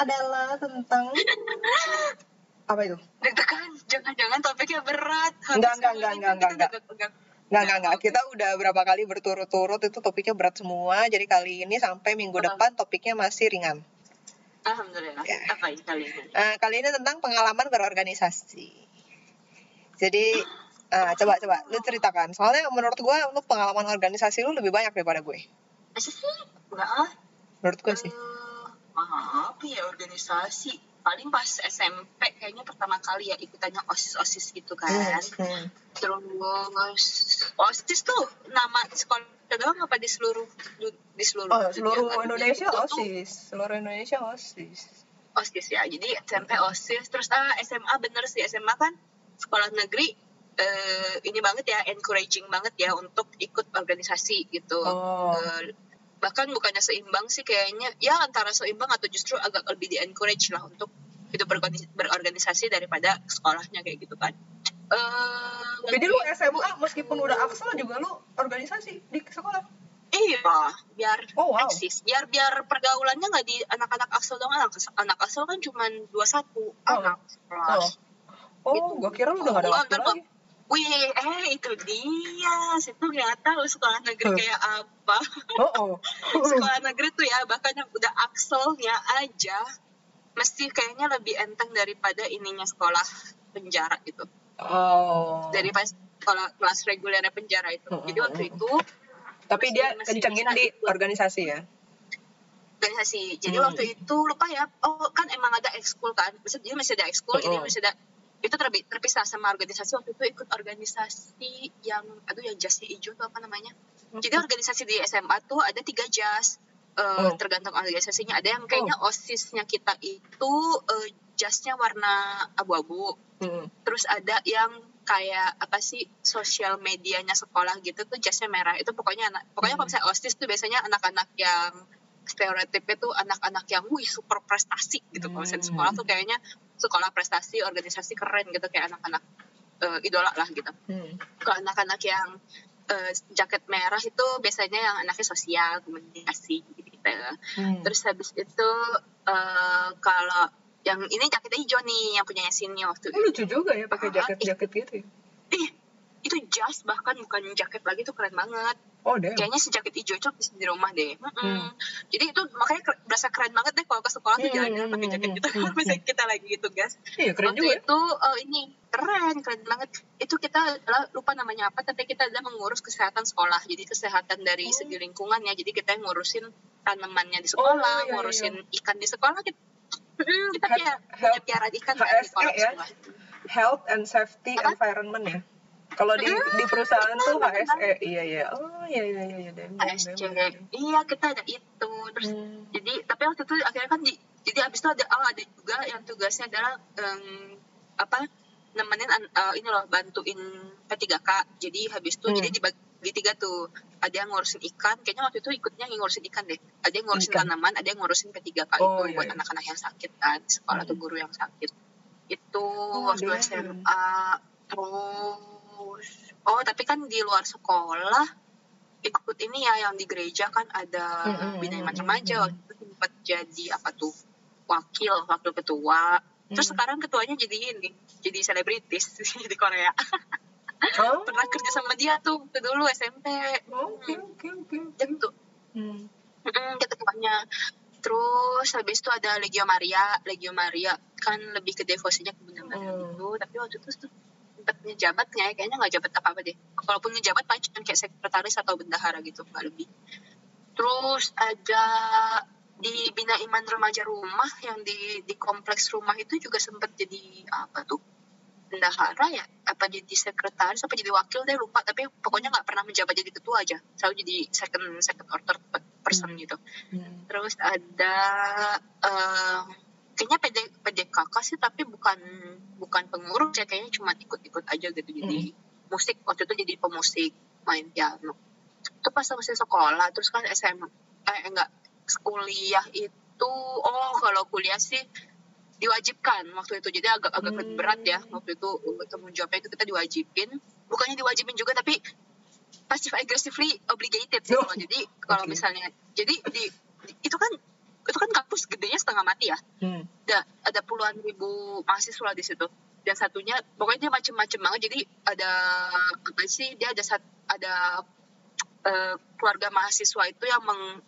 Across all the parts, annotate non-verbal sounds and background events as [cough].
adalah tentang apa itu? Deg-degan, jangan-jangan topiknya berat. Enggak, enggak, enggak, enggak, enggak, enggak. enggak. Enggak, enggak. Kita udah berapa kali berturut-turut itu topiknya berat semua. Jadi kali ini sampai minggu depan topiknya masih ringan. Alhamdulillah. Ya. Apa ini kali ini? Nah, kali ini tentang pengalaman berorganisasi. Jadi ah, coba coba lu ceritakan. Soalnya menurut gua lu pengalaman organisasi lu lebih banyak daripada gue. Masa sih? Enggak ah. Menurut gue sih. Eh, apa ya organisasi? Paling pas SMP kayaknya pertama kali ya ikutannya OSIS-OSIS gitu kan. Hmm, hmm. Terus OSIS tuh nama sekolah doang apa di seluruh di seluruh Oh, seluruh dunia? Indonesia tuh OSIS. Seluruh Indonesia OSIS. OSIS ya. Jadi SMP OSIS terus ah, SMA bener sih SMA kan sekolah negeri eh, ini banget ya encouraging banget ya untuk ikut organisasi gitu. Oh. Eh, bahkan bukannya seimbang sih kayaknya ya antara seimbang atau justru agak lebih di encourage lah untuk berorganis- berorganisasi daripada sekolahnya kayak gitu kan. Eh, Jadi lu SMA meskipun udah Axel juga lu organisasi di sekolah. Iya, biar Oh, wow. eksis, biar biar pergaulannya nggak di anak-anak Axel dong, anak anak Axel kan cuma 21 anak kelas. Oh, Gitu. gua kira lu udah gak ada Oh, waktu lagi. Wih, eh itu dia, situ nggak tahu sekolah negeri kayak apa. Oh, oh. [laughs] sekolah negeri tuh ya, bahkan yang udah Axelnya aja, mesti kayaknya lebih enteng daripada ininya sekolah penjara gitu. Oh. Dari pas sekolah kelas regulernya penjara itu. Hmm, Jadi hmm, waktu hmm. itu Tapi dia kencengin di ikut. organisasi ya. organisasi. Jadi Hmm. waktu itu lupa ya. Oh kan emang ada ekskul kan. Maksudnya dia masih ada ekskul. Jadi Oh. masih ada itu terbi- terpisah sama organisasi waktu itu ikut organisasi yang aduh yang jasnya hijau tuh apa namanya. Jadi organisasi di SMA tuh ada tiga jas. Eh, Oh. tergantung organisasinya ada yang kayaknya osisnya kita itu eh, jasnya warna abu-abu Hmm. terus ada yang kayak apa sih sosial medianya sekolah gitu tuh jasnya merah itu pokoknya anak pokoknya kalau misalnya osis tuh biasanya anak-anak yang stereotipnya tuh anak-anak yang wih super prestasi gitu kalau misalnya di sekolah tuh kayaknya sekolah prestasi organisasi keren gitu kayak anak-anak eh, idola lah gitu Hmm. kalau anak-anak yang eh, jaket merah itu biasanya yang anaknya sosial komunikasi gitu. Hmm. terus habis itu eh, kalau yang ini jaketnya hijau nih yang punya sini waktu Oh, lucu juga ya pakai Ah, jaket-jaket gitu. ya. ih itu jas bahkan bukan jaket lagi tuh keren banget Oh, damn. kayaknya si jaket hijau itu bisa di rumah deh Mm-mm. Hmm. jadi itu makanya berasa keren banget deh kalau ke sekolah tuh Hmm, jalan-jalan hmm, pakai hmm, jaket gitu hmm, [laughs] hmm. misalnya kita lagi gitu guys Iya, keren waktu juga. ya. itu eh, ini keren keren banget itu kita adalah lupa namanya apa tapi kita adalah mengurus kesehatan sekolah jadi kesehatan dari Oh. segi lingkungan ya jadi kita yang ngurusin tanamannya di sekolah iya, iya. ngurusin ikan di sekolah kita kita punya piaraan ikan kan di HSE kolam ya? sekolah Health and Safety Apa? Environment ya. Kalau di di perusahaan tuh HSE. Iya, iya. Oh, iya iya iya iya. Damn. iya kita ada itu terus Hmm. jadi tapi waktu itu akhirnya kan di jadi abis itu ada oh ada juga yang tugasnya adalah em, apa nemenin eh, ini loh bantuin P3K jadi habis itu Hmm. jadi dibagi tiga tuh ada yang ngurusin ikan kayaknya waktu itu ikutnya yang ngurusin ikan deh ada yang ngurusin Ikan. tanaman ada yang ngurusin P3K Oh, itu iya, buat iya. anak-anak yang sakit kan sekolah Hmm. guru yang sakit itu Oh, waktu. SMA terus oh tapi kan di luar sekolah ikut ini ya yang di gereja kan ada Mm-mm, bina iman remaja mm-mm. waktu itu sempat jadi apa tuh wakil wakil ketua. Terus Mm. sekarang ketuanya jadi ini jadi selebritis [laughs] di Korea. Oh, pernah kerja sama dia tuh waktu dulu SMP Oke, oke, oke. dia tuh Hmm. Mm, dia ketuanya. Terus habis itu ada Legio Maria. Legio Maria kan lebih ke devosinya ke Bunda Maria Hmm. gitu. Tapi waktu itu tuh sempat ngejabatnya kayaknya nggak jabat apa apa deh kalaupun ngejabat paling cuma kayak sekretaris atau bendahara gitu nggak lebih. Terus ada di bina iman remaja rumah yang di di kompleks rumah itu juga sempat jadi apa tuh? Bendahara ya? Apa jadi sekretaris apa jadi wakil deh lupa. Tapi pokoknya nggak pernah menjabat jadi ketua aja. Selalu jadi second second order person gitu. Hmm. terus ada eh kayaknya PD, PDKK sih tapi bukan bukan pengurus ya kayaknya cuma ikut-ikut aja gitu jadi musik waktu itu jadi pemusik main piano itu pas masih sekolah terus kan SMA eh enggak kuliah itu oh kalau kuliah sih diwajibkan waktu itu jadi agak agak Hmm. berat ya waktu itu tanggung jawabnya itu kita diwajibin bukannya diwajibin juga tapi passive aggressively obligated gitu Oh. loh. jadi kalau Oke. misalnya jadi di, di- itu kan itu kan kampus gedenya setengah mati ya? Hmm. ada ada puluhan ribu mahasiswa di situ. Dan satunya pokoknya dia macem-macem banget. Jadi ada apa sih dia ada sat, ada eh, keluarga mahasiswa itu yang meng,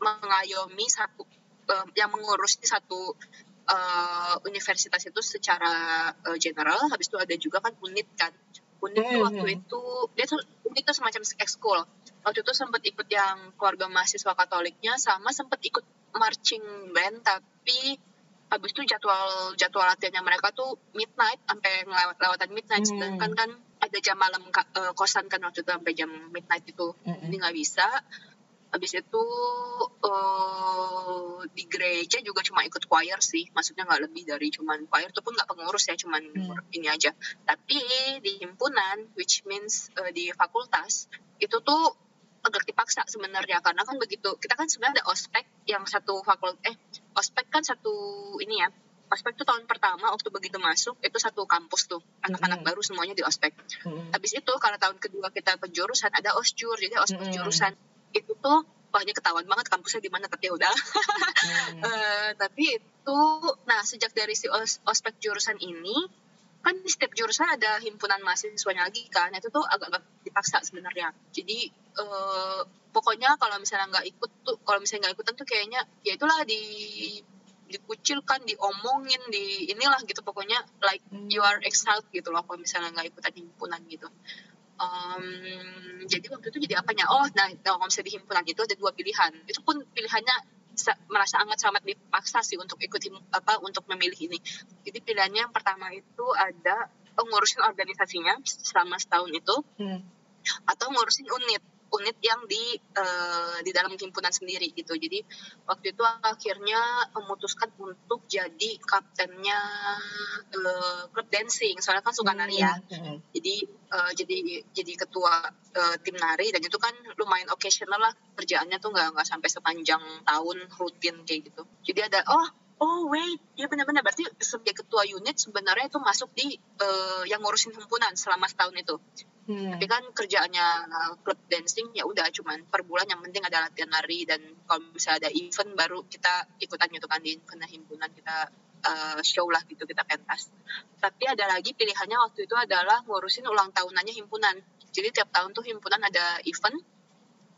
mengayomi satu eh, yang mengurus satu eh, universitas itu secara eh, general. Habis itu ada juga kan unit kan tuh Hmm, waktu hmm. itu dia tuh tuh semacam ekskul waktu itu sempat ikut yang keluarga mahasiswa katoliknya sama sempat ikut marching band tapi habis itu jadwal jadwal latihannya mereka tuh midnight sampai ngelewat lewatan midnight Hmm. sedangkan kan ada jam malam eh, kosan kan waktu itu sampai jam midnight itu Mm-mm. jadi nggak bisa habis itu eh di gereja juga cuma ikut choir sih maksudnya nggak lebih dari cuman choir itu pun nggak pengurus ya cuman Hmm. ini aja tapi di himpunan which means eh, di fakultas itu tuh agak dipaksa sebenarnya karena kan begitu kita kan sebenarnya ada ospek yang satu fakultas eh ospek kan satu ini ya ospek tuh tahun pertama waktu begitu masuk itu satu kampus tuh anak-anak Mm-mm. baru semuanya di ospek Hmm. habis itu karena tahun kedua kita ke jurusan ada osjur jadi ospek Mm-mm. jurusan itu tuh ini ketahuan banget kampusnya di mana tapi ya udah Hmm. [laughs] Eh, tapi itu nah sejak dari si os- ospek jurusan ini kan di setiap jurusan ada himpunan mahasiswanya lagi kan itu tuh agak-agak dipaksa sebenarnya jadi eh, pokoknya kalau misalnya nggak ikut tuh kalau misalnya nggak ikutan tuh kayaknya ya itulah di dikucilkan diomongin di inilah gitu pokoknya like Hmm. you are exiled gitu loh kalau misalnya nggak ikutan himpunan gitu Em, jadi waktu itu jadi apanya? Oh nah kalau misalnya di himpunan itu ada dua pilihan. Itu pun pilihannya sa- merasa amat sangat dipaksa sih untuk ikut apa untuk memilih ini. Jadi pilihannya yang pertama itu ada ngurusin organisasinya selama setahun itu Hmm. atau ngurusin unit unit yang di eh, di dalam himpunan sendiri gitu. Jadi waktu itu akhirnya memutuskan untuk jadi kaptennya eh, klub dancing. Soalnya kan suka nari ya Hmm. jadi eh, jadi jadi ketua eh, tim nari. Dan itu kan lumayan occasional lah. Kerjaannya tuh nggak nggak sampai sepanjang tahun rutin kayak gitu. Jadi ada oh oh wait. Ya benar-benar. Berarti sebagai ketua unit sebenarnya itu masuk di eh, yang ngurusin himpunan selama setahun itu. Hmm. tapi kan kerjaannya uh, klub dancing ya udah cuman per bulan yang penting ada latihan nari dan kalau misalnya ada event baru kita ikutan gitu kan di event himpunan kita uh, show lah gitu kita pentas. Tapi ada lagi pilihannya waktu itu adalah ngurusin ulang tahunannya himpunan. Jadi tiap tahun tuh himpunan ada event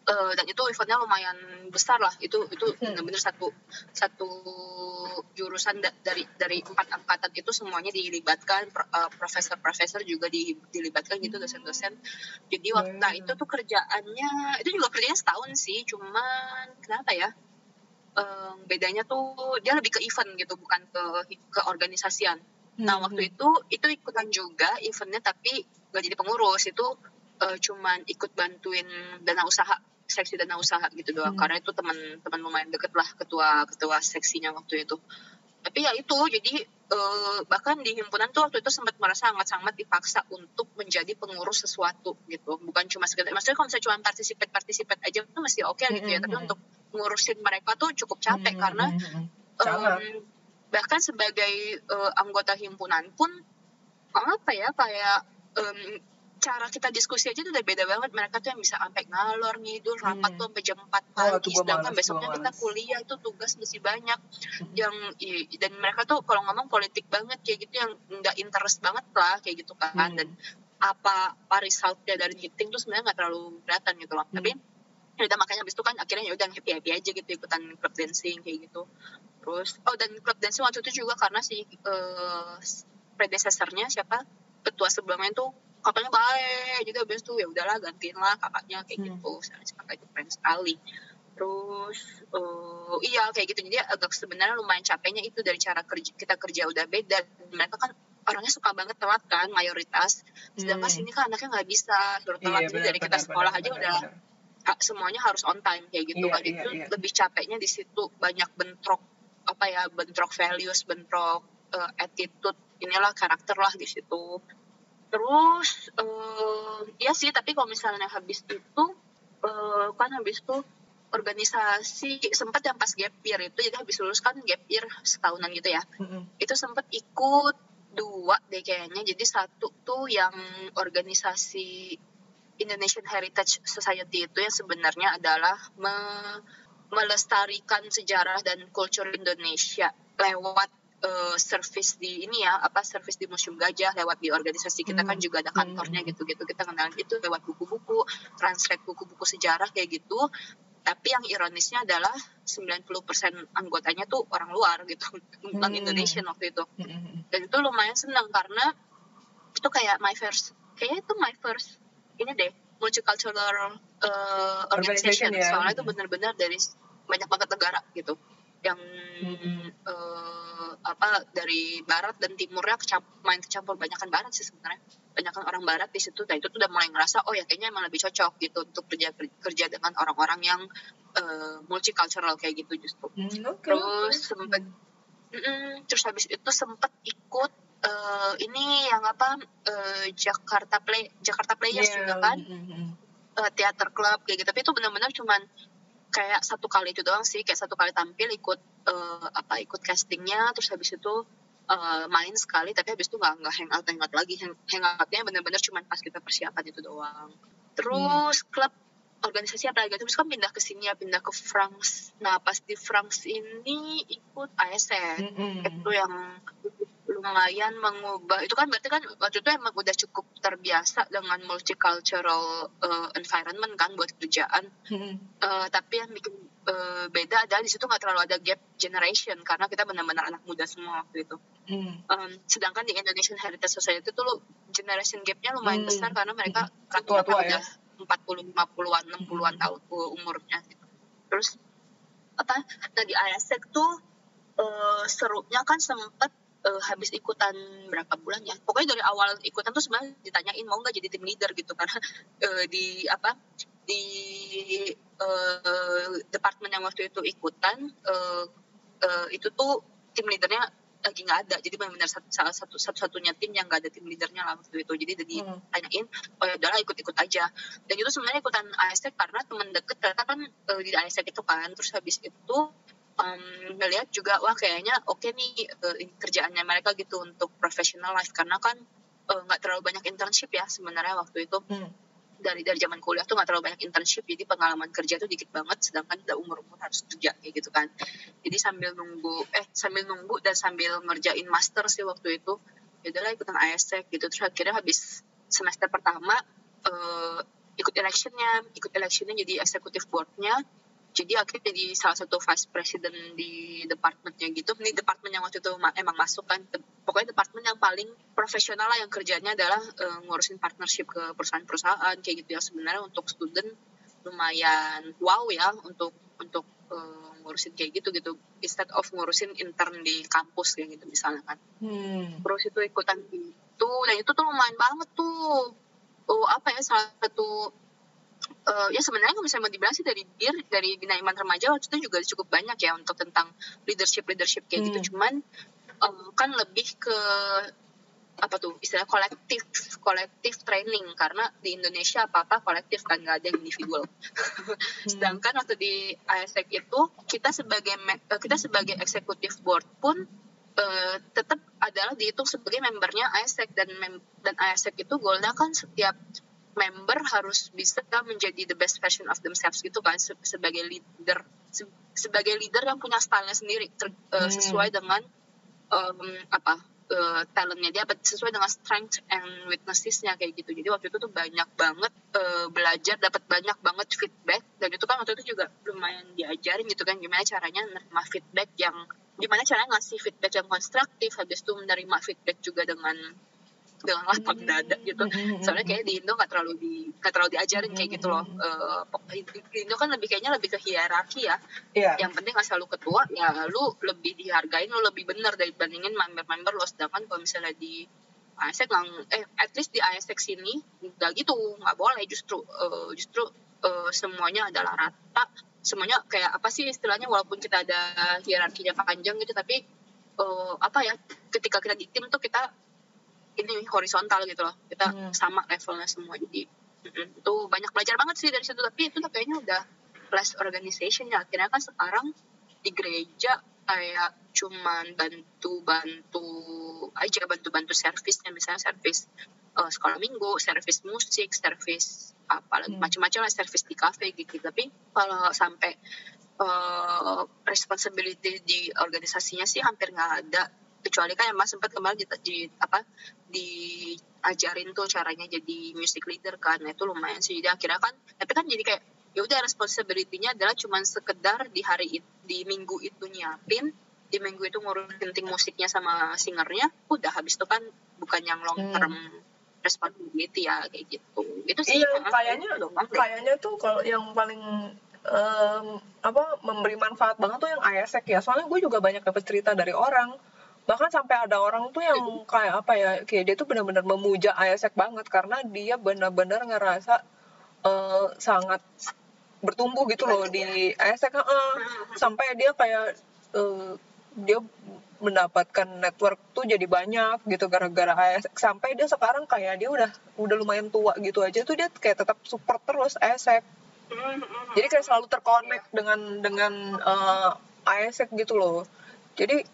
uh, dan itu eventnya lumayan besar lah. Itu itu Hmm. benar-benar satu satu jurusan da- dari dari empat angkatan itu semuanya dilibatkan. Uh, profesor-profesor juga di- dilibatkan gitu dosen-dosen. Jadi waktu nah, itu tuh kerjaannya itu juga kerjanya setahun sih. Cuman kenapa ya? Em, bedanya tuh dia lebih ke event gitu bukan ke ke organisasian. Nah Hmm. waktu itu itu ikutan juga eventnya tapi gak jadi pengurus. Itu eh, cuman ikut bantuin dana usaha seksi dana usaha gitu doang Hmm. karena itu teman-teman lumayan deket lah ketua ketua seksinya waktu itu tapi ya itu jadi eh, bahkan di himpunan tuh waktu itu sempat merasa sangat-sangat dipaksa untuk menjadi pengurus sesuatu gitu bukan cuma sekedar maksudnya kalau misalnya cuma partisipet partisipet aja itu masih oke gitu ya tapi Mm-mm. untuk ngurusin mereka tuh cukup capek Hmm, karena hmm, hmm. Bahkan sebagai eh, anggota himpunan pun apa ya kayak em, cara kita diskusi aja tuh udah beda banget mereka tuh yang bisa sampai ngalor ngidul rapat Hmm. tuh sampai jam 4 Oh, pagi tuh gua sedangkan males, besoknya kita kuliah itu tugas masih banyak Hmm. yang dan mereka tuh kalau ngomong politik banget kayak gitu yang nggak interest banget lah kayak gitu kan Hmm. dan apa apa resultnya dari meeting tuh sebenarnya nggak terlalu kelihatan gitu loh Hmm. tapi ya udah makanya abis itu kan akhirnya ya udah happy happy aja gitu ikutan club dancing kayak gitu terus oh dan club dancing waktu itu juga karena si eh, predecessornya siapa ketua sebelumnya tuh kakaknya baik jadi abis itu ya udahlah gantiin lah kakaknya kayak Hmm. gitu. Si kakak itu keren sekali. Terus eh, iya kayak gitu. Jadi agak sebenarnya lumayan capeknya itu dari cara kerja kita kerja udah beda. Mereka kan orangnya suka banget telat kan mayoritas. Sedangkan Hmm. sini kan anaknya nggak bisa suruh telat. Iya, jadi benar, dari kita sekolah benar, aja benar, udah benar. ha- semuanya harus on time kayak gitu. Iya, kan iya, itu iya. lebih capeknya di situ banyak bentrok apa ya bentrok values bentrok eh, attitude. Inilah karakter lah di situ terus eh ya sih tapi kalau misalnya habis itu eh, kan habis itu organisasi sempat yang pas gap year itu jadi habis lulus kan gap year setahunan gitu ya Hmm. itu sempat ikut dua deh kayaknya jadi satu tuh yang organisasi Indonesian Heritage Society itu yang sebenarnya adalah me- melestarikan sejarah dan kultur Indonesia lewat uh, service di ini ya apa service di museum gajah lewat di organisasi kita kan Hmm. juga ada kantornya gitu-gitu kita kenalin itu lewat buku-buku translate buku-buku sejarah kayak gitu tapi yang ironisnya adalah 90% anggotanya tuh orang luar gitu [laughs] non Hmm. Indonesian waktu itu Mm-mm. dan itu lumayan senang karena itu kayak my first kayaknya itu my first ini deh multicultural uh, Organization organization ya. soalnya itu benar-benar dari banyak banget negara gitu yang Mm-mm. eh, apa dari barat dan timurnya kecamp main kecampur. Banyakan barat sih sebenarnya. Banyakan orang barat di situ. Dan itu tuh udah mulai ngerasa oh ya kayaknya emang lebih cocok gitu untuk kerja kerja dengan orang-orang yang eh, multicultural kayak gitu justru. Hmm, oke, terus sempet Mm-mm, terus habis itu sempet ikut eh, ini yang apa eh, Jakarta Play Jakarta Players Iya, juga kan? mm-mm. eh, teater club kayak gitu. Tapi itu benar-benar cuman kayak satu kali itu doang sih kayak satu kali tampil ikut eh, apa ikut castingnya terus habis itu eh, main sekali tapi habis itu nggak nggak hangout hangout lagi. Hang, hangoutnya benar-benar cuman pas kita persiapan itu doang. Terus klub organisasi apa lagi? Terus kan pindah ke sini ya pindah ke France. Nah pas di France ini ikut ASN Mm-mm. itu yang lumayan mengubah itu kan berarti kan waktu itu emang udah cukup terbiasa dengan multicultural uh, environment kan buat kerjaan Mm-mm. Uh, tapi yang bikin uh, beda adalah di situ nggak terlalu ada gap generation karena kita benar-benar anak muda semua waktu itu Mm. Um, sedangkan di Indonesian Heritage Society itu lo generation gapnya lumayan Hmm. besar karena mereka Hmm. rata-rata ya. udah 40 50-an 60-an Hmm. tahun uh, umurnya gitu. terus apa nah di ISEC tuh uh, serunya kan sempet uh, habis ikutan berapa bulan ya. Pokoknya dari awal ikutan tuh sebenarnya ditanyain mau nggak jadi tim leader gitu. [laughs] Karena uh, di apa di uh, departemen yang waktu itu ikutan uh, uh, itu tuh tim leadernya lagi nggak ada. Jadi benar-benar salah satu satu-satunya tim yang nggak ada tim leadernya lah waktu itu. Jadi udah Hmm. ditanyain oh ya udahlah ikut-ikut aja. Dan itu sebenarnya ikutan ASEC karena teman deket ternyata kan eh, di ASEC itu kan. Terus habis itu um, ngelihat juga wah kayaknya oke nih eh, ini kerjaannya mereka gitu untuk professional life. Karena kan eh, nggak terlalu banyak internship ya sebenarnya waktu itu. Hmm. dari dari zaman kuliah tuh nggak terlalu banyak internship jadi pengalaman kerja tuh dikit banget sedangkan udah umur umur harus kerja kayak gitu kan. Jadi sambil nunggu eh sambil nunggu dan sambil ngerjain master sih waktu itu ya udahlah ikutan ASEC gitu. Terus akhirnya habis semester pertama eh, ikut electionnya ikut electionnya jadi eksekutif boardnya jadi akhirnya jadi salah satu vice president di departemennya gitu. Ini departemen yang waktu itu ma- emang masuk kan. Pokoknya departemen yang paling profesional lah yang kerjanya adalah eh, ngurusin partnership ke perusahaan-perusahaan kayak gitu ya. Sebenarnya untuk student lumayan wow ya untuk untuk eh, ngurusin kayak gitu gitu. Instead of ngurusin intern di kampus kayak gitu misalnya kan. Hmm. terus itu ikutan itu dan itu tuh lumayan banget tuh. Oh apa ya salah satu eh, ya sebenarnya kalau misalnya mau dibilang sih dari dir dari bina iman remaja waktu itu juga cukup banyak ya untuk tentang leadership leadership kayak Hmm. gitu cuman eh, kan lebih ke apa tuh istilah kolektif kolektif training. Karena di Indonesia apa apa kolektif kan nggak ada yang individual. [laughs] Sedangkan waktu di ASEC itu kita sebagai eh, kita sebagai eksekutif board pun eh, tetap adalah dihitung sebagai membernya ASEC dan mem- dan ASEC itu goalnya kan setiap member harus bisa menjadi the best version of themselves gitu kan se- sebagai leader se- sebagai leader yang punya stylenya sendiri ter- Hmm. sesuai dengan em, apa eh, talentnya dia sesuai dengan strength and weaknessesnya kayak gitu jadi waktu itu tuh banyak banget eh, belajar dapat banyak banget feedback dan itu kan waktu itu juga lumayan diajarin gitu kan gimana caranya menerima feedback yang gimana caranya ngasih feedback yang konstruktif habis itu menerima feedback juga dengan dengan lapang dada gitu. Hmm. soalnya kayak di Indo nggak terlalu di nggak terlalu diajarin kayak gitu loh. Eh, pok- di Indo kan lebih kayaknya lebih ke hierarki ya. Iya. yang penting asal lu ketua ya lu lebih dihargain lu lebih bener dibandingin member-member lo. Sedangkan kalau misalnya di ASEC nggak eh at least di ASEC sini nggak gitu. Nggak boleh. Justru eh, justru eh, semuanya adalah rata. Semuanya kayak apa sih istilahnya walaupun kita ada hierarkinya panjang gitu tapi eh, apa ya ketika kita di tim tuh kita ini horizontal gitu loh. Kita Hmm. sama levelnya semua. Jadi mm-mm, itu banyak belajar banget sih dari situ. Tapi itu tuh kayaknya udah less organization ya. Akhirnya kan sekarang di gereja kayak cuman bantu-bantu aja bantu-bantu servisnya. Misalnya servis eh, sekolah minggu servis musik servis apa Hmm. macam-macam lah servis di kafe gitu. Tapi kalau sampai uh, responsibility di organisasinya sih hampir nggak ada kecuali kan emang sempat kemarin di, di apa diajarin tuh caranya jadi music leader kan. Nah, itu lumayan sih. Jadi akhirnya kan tapi kan jadi kayak ya udah responsibility-nya adalah cuman sekedar di hari it, di minggu itu nyiapin di minggu itu ngurusin tim musiknya sama singernya udah habis itu kan bukan yang long term hmm. responsibility ya kayak gitu. Itu sih iya kayaknya kayaknya tuh kalau yang paling um, apa memberi manfaat banget tuh yang ASEC ya. Soalnya gue juga banyak dapet cerita dari orang bahkan sampai ada orang tuh yang kayak apa ya kayak dia tuh benar-benar memuja ASEC banget karena dia benar-benar ngerasa uh, sangat bertumbuh gitu loh di ASEC uh, sampai dia kayak uh, dia mendapatkan network tuh jadi banyak gitu gara-gara ASEC sampai dia sekarang kayak dia udah udah lumayan tua gitu aja tuh dia kayak tetap support terus ASEC jadi kayak selalu terkonek dengan dengan uh, gitu loh. Jadi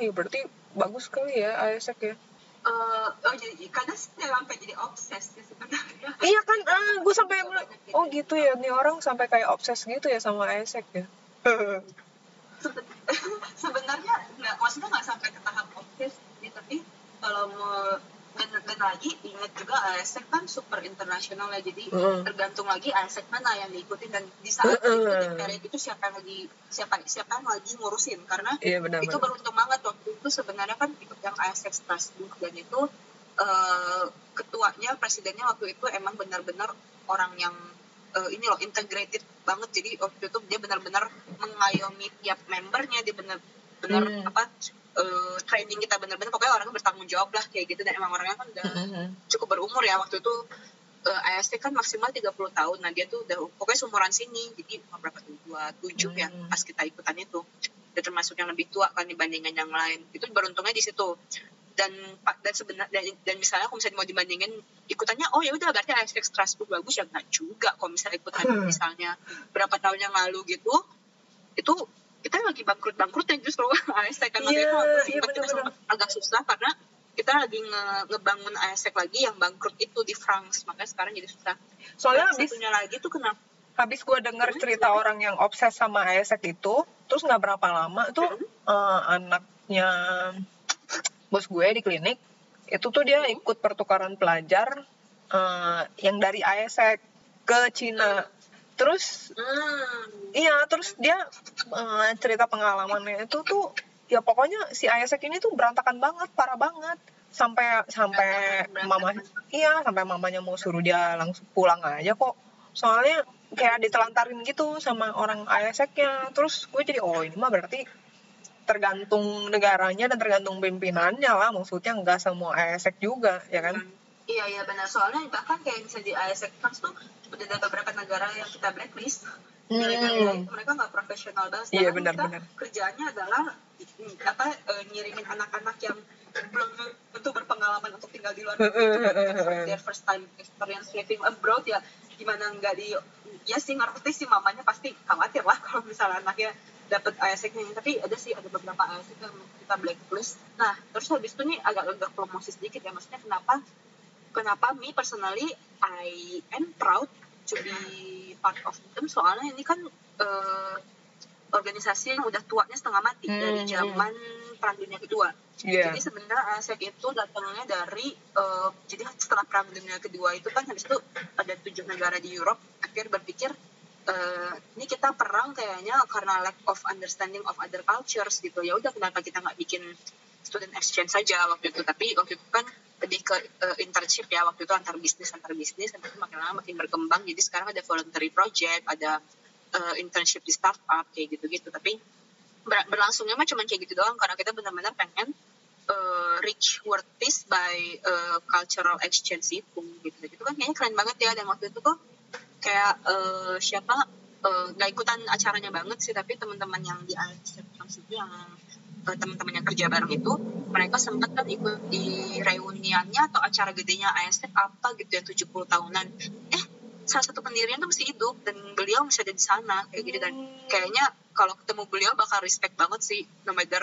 ya berarti bagus sekali ya ASEC ya. Uh, oh jadi kadang sampai jadi obses ya sebenarnya. Iya kan uh, gue sampai oh gitu ya nih orang sampai kayak obses gitu ya sama ASEC ya. [laughs] Sebenarnya nggak maksudnya nggak sampai ke tahap obses ya tapi kalau mau dan, dan lagi ingat juga ASEC kan super internasional ya jadi uh. tergantung lagi ASEC mana yang diikuti dan di saat uh. itu itu siapa yang lagi siapa siapa yang lagi ngurusin karena iya, benar, itu beruntung banget waktu itu sebenarnya kan ikut yang ASEC Strasbourg dan itu uh, ketuanya presidennya waktu itu emang benar-benar orang yang uh, ini loh integrated banget jadi waktu itu dia benar-benar mengayomi tiap membernya dia benar-benar hmm. apa uh, training kita bener-bener pokoknya orangnya bertanggung jawab lah kayak gitu. Dan emang orangnya kan udah mm-hmm. cukup berumur ya waktu itu uh, AST kan maksimal 30 tahun. Nah dia tuh udah pokoknya seumuran sini jadi berapa tuh? dua tujuh ya mm-hmm. pas kita ikutan itu. Udah termasuk yang lebih tua kan dibandingkan yang lain. Itu beruntungnya di situ. Dan dan sebenarnya dan, dan misalnya kalau misalnya mau dibandingin ikutannya oh ya udah berarti AST Strasbourg bagus ya enggak juga. Kalau misalnya ikutan hmm. misalnya berapa tahun yang lalu gitu itu kita lagi bangkrut bangkrut ya justru ASEC kan yeah, itu waktu yeah, bener -bener. agak susah karena kita lagi nge ngebangun ASEC lagi yang bangkrut itu di France makanya sekarang jadi susah soalnya habis satunya lagi tuh kenapa habis gue denger hmm, cerita hmm. orang yang obses sama ASEC itu terus nggak berapa lama tuh hmm. uh, anaknya bos gue di klinik itu tuh dia hmm. ikut pertukaran pelajar uh, yang dari ASEC ke Cina hmm terus hmm. iya terus dia uh, cerita pengalamannya itu tuh ya pokoknya si Ayasek ini tuh berantakan banget parah banget. Sampai sampai mama iya sampai mamanya mau suruh dia langsung pulang aja kok. Soalnya kayak ditelantarin gitu sama orang Ayaseknya terus gue jadi oh ini mah berarti tergantung negaranya dan tergantung pimpinannya lah. Maksudnya nggak semua Ayasek juga ya kan? Hmm Iya iya benar. Soalnya bahkan kayak misalnya di ASEC Trans tuh udah ada beberapa negara yang kita blacklist. Hmm. mereka mereka nggak profesional banget. Iya, benar, benar. kerjanya adalah apa e, ngirimin anak-anak yang belum tentu berpengalaman untuk tinggal di luar negeri. their first time experience living abroad ya gimana nggak di ya sih ngerti sih mamanya pasti khawatir lah [laughs] kalau misalnya anaknya dapat ASEC nya tapi ada sih ada beberapa ASEC yang kita blacklist. Nah terus habis itu nih agak-agak promosi sedikit ya. Maksudnya kenapa kenapa me personally I am proud to be part of them soalnya ini kan uh, organisasi yang udah tuanya setengah mati hmm. dari hmm. zaman perang dunia kedua yeah. jadi sebenarnya ASEC itu datangnya dari uh, jadi setelah perang dunia kedua itu kan habis itu ada tujuh negara di Europe akhir berpikir uh, ini kita perang kayaknya karena lack of understanding of other cultures gitu ya udah kenapa kita nggak bikin student exchange saja waktu itu. Tapi waktu itu kan lebih ke uh, internship ya waktu itu antar bisnis antar bisnis itu makin lama makin berkembang. Jadi sekarang ada voluntary project ada uh, internship di startup kayak gitu-gitu. Tapi ber berlangsungnya mah cuma kayak gitu doang karena kita benar-benar pengen uh, reach world peace by uh, cultural exchange itu gitu. Gitu kan kayaknya keren banget ya dan waktu itu tuh kayak uh, siapa uh, ikutan acaranya banget sih tapi teman-teman yang di ICF yang uh, teman-teman yang kerja bareng itu mereka sempat kan ikut di reuniannya atau acara gedenya ASF apa gitu ya 70 tahunan. Eh salah satu pendirinya tuh masih hidup dan beliau masih ada di sana kayak gitu dan kayaknya kalau ketemu beliau bakal respect banget sih no matter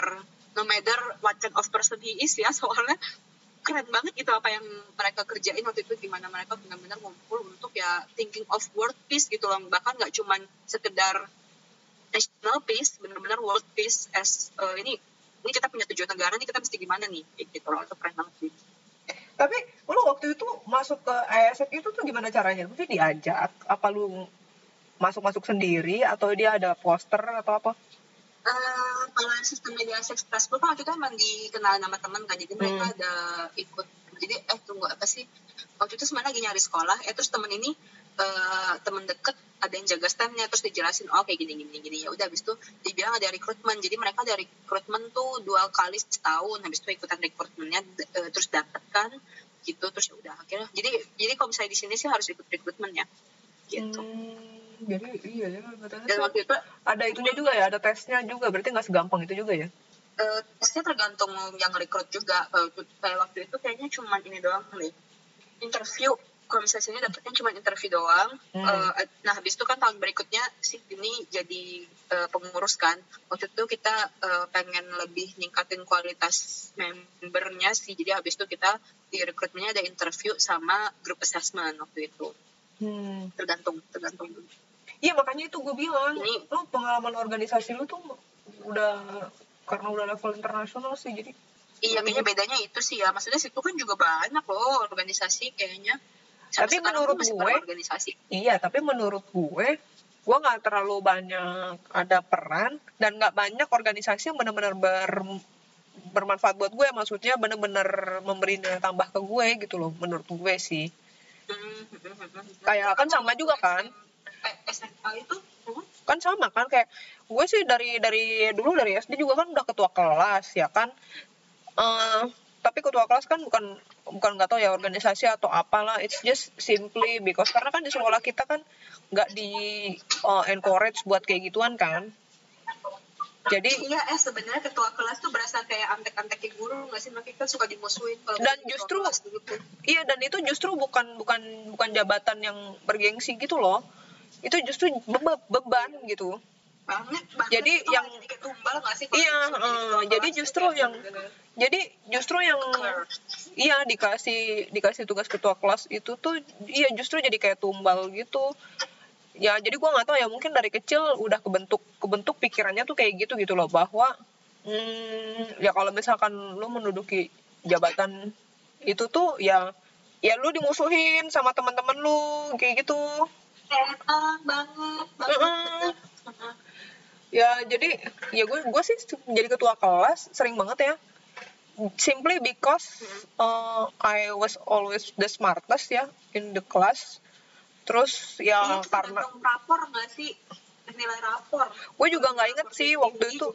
no matter what kind of person he is ya [laughs] soalnya keren banget gitu apa yang mereka kerjain waktu itu gimana mereka benar-benar ngumpul untuk ya thinking of world peace gitu loh. Bahkan nggak cuman sekedar national peace benar-benar world peace as uh, ini ini kita punya tujuan negara nih kita mesti gimana nih gitu loh itu keren banget sih Tapi lu waktu itu masuk ke ASF itu tuh gimana caranya? Mesti diajak? Apa lu masuk-masuk sendiri atau dia ada poster atau apa? Eh, kalau sistem media express kan waktu itu emang dikenal nama teman kan jadi mereka Hmm. ada ikut jadi eh tunggu apa sih waktu itu sebenarnya lagi nyari sekolah eh terus temen ini eh temen deket ada yang jaga standnya terus dijelasin oh kayak gini gini gini. Ya udah habis itu dibilang ada rekrutmen jadi mereka ada rekrutmen tuh dua kali setahun. Habis itu ikutan rekrutmennya d- eh, terus dapet kan gitu. Terus ya udah akhirnya. Jadi jadi kalau misalnya di sini sih harus ikut rekrutmen ya gitu. Hmm, jadi iya ya dan waktu itu Ada itunya juga ya, ada tesnya juga. Berarti nggak segampang itu juga ya? eh tesnya tergantung yang rekrut juga. Kayak waktu itu kayaknya cuma ini doang nih interview kalau misalnya sini dapetnya cuma interview doang Hmm. Eh, nah habis itu kan tahun berikutnya si ini jadi eh, pengurus kan waktu itu kita eh, pengen lebih ningkatin kualitas membernya sih jadi habis itu kita di rekrutmennya ada interview sama group assessment waktu itu Hmm. tergantung tergantung Iya makanya itu gue bilang, Ini- lu pengalaman organisasi lu tuh udah karena udah level internasional sih jadi Iya, kayaknya bedanya itu sih ya. Maksudnya situ kan juga banyak loh organisasi kayaknya. Tapi sekarang menurut gue-. Iya, tapi menurut gue, gue nggak terlalu banyak ada peran dan nggak banyak organisasi yang benar-benar ber bermanfaat buat gue. Maksudnya benar-benar memberi nilai tambah ke gue gitu loh, menurut gue sih. Kayak kan sama juga kan? Eh, SMA itu hmm, Kan sama kan kayak gue sih dari dari dulu dari SD juga kan udah ketua kelas ya kan. Eh tapi ketua kelas kan bukan bukan nggak tahu ya organisasi atau apalah it's just simply because karena kan di sekolah kita kan nggak di eh, encourage buat kayak gituan kan jadi Iya, eh sebenarnya ketua kelas tuh berasa kayak antek-anteknya guru nggak sih? Makanya kan suka dimusuhin kalau Dan justru- gitu. iya dan itu justru bukan bukan bukan jabatan yang bergengsi gitu loh itu justru bebe- beban gitu banget banget Jadi Itu yang- kayak kayak tumbal nggak sih? Iya, disuruh jadi eh, jadi justru yang- jadi justru yang iya dikasih dikasih tugas ketua kelas itu tuh iya justru jadi kayak tumbal gitu ya jadi gua nggak tahu ya mungkin dari kecil udah kebentuk kebentuk pikirannya tuh kayak gitu gitu loh bahwa hmm, ya kalau misalkan lu menduduki jabatan itu tuh ya ya lu dimusuhin sama teman-teman lu kayak gitu enak banget banget Mm-mm. bener. Ya jadi ya gue gue sih jadi ketua kelas sering banget ya. Simply because uh, I was always the smartest ya in the class. Terus ya itu karena rapor nggak sih? Nilai rapor. Gue juga nggak inget sih waktu itu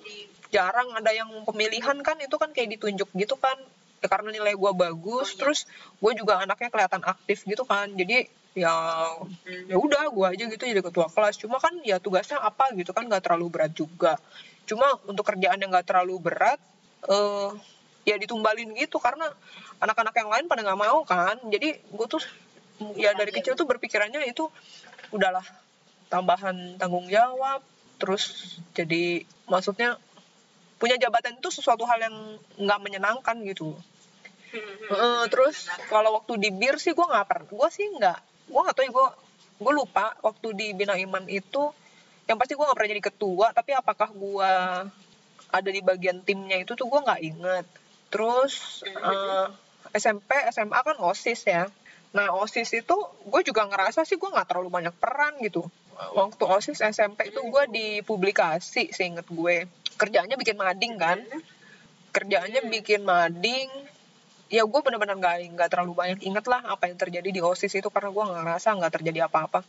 jarang ada yang pemilihan kan itu kan kayak ditunjuk gitu kan. Ya karena nilai gue bagus Oh, iya. terus gue juga anaknya kelihatan aktif gitu kan. Jadi ya Hmm. ya udah gue aja gitu jadi ketua kelas. Cuma kan ya tugasnya apa gitu kan nggak terlalu berat juga. Cuma untuk kerjaan yang nggak terlalu berat eh ya ditumbalin gitu. Karena anak-anak yang lain pada nggak mau kan. Jadi gue tuh ya dari Iya, kecil tuh berpikirannya itu udahlah tambahan tanggung jawab terus jadi maksudnya punya jabatan itu sesuatu hal yang nggak menyenangkan gitu. Eh, terus kalau waktu di bir sih gue nggak pernah gue sih nggak gue nggak tahu ya gue gue lupa waktu di bina iman itu yang pasti gue nggak pernah jadi ketua tapi apakah gue ada di bagian timnya itu tuh gue nggak inget. Terus eh, SMP SMA kan osis ya. Nah osis itu gue juga ngerasa sih gue nggak terlalu banyak peran gitu. Waktu osis SMP itu gue di publikasi seinget gue. Kerjaannya bikin mading kan. Kerjaannya bikin mading ya gue bener-bener nggak nggak terlalu banyak inget lah apa yang terjadi di osis itu karena gue nggak ngerasa nggak terjadi apa-apa.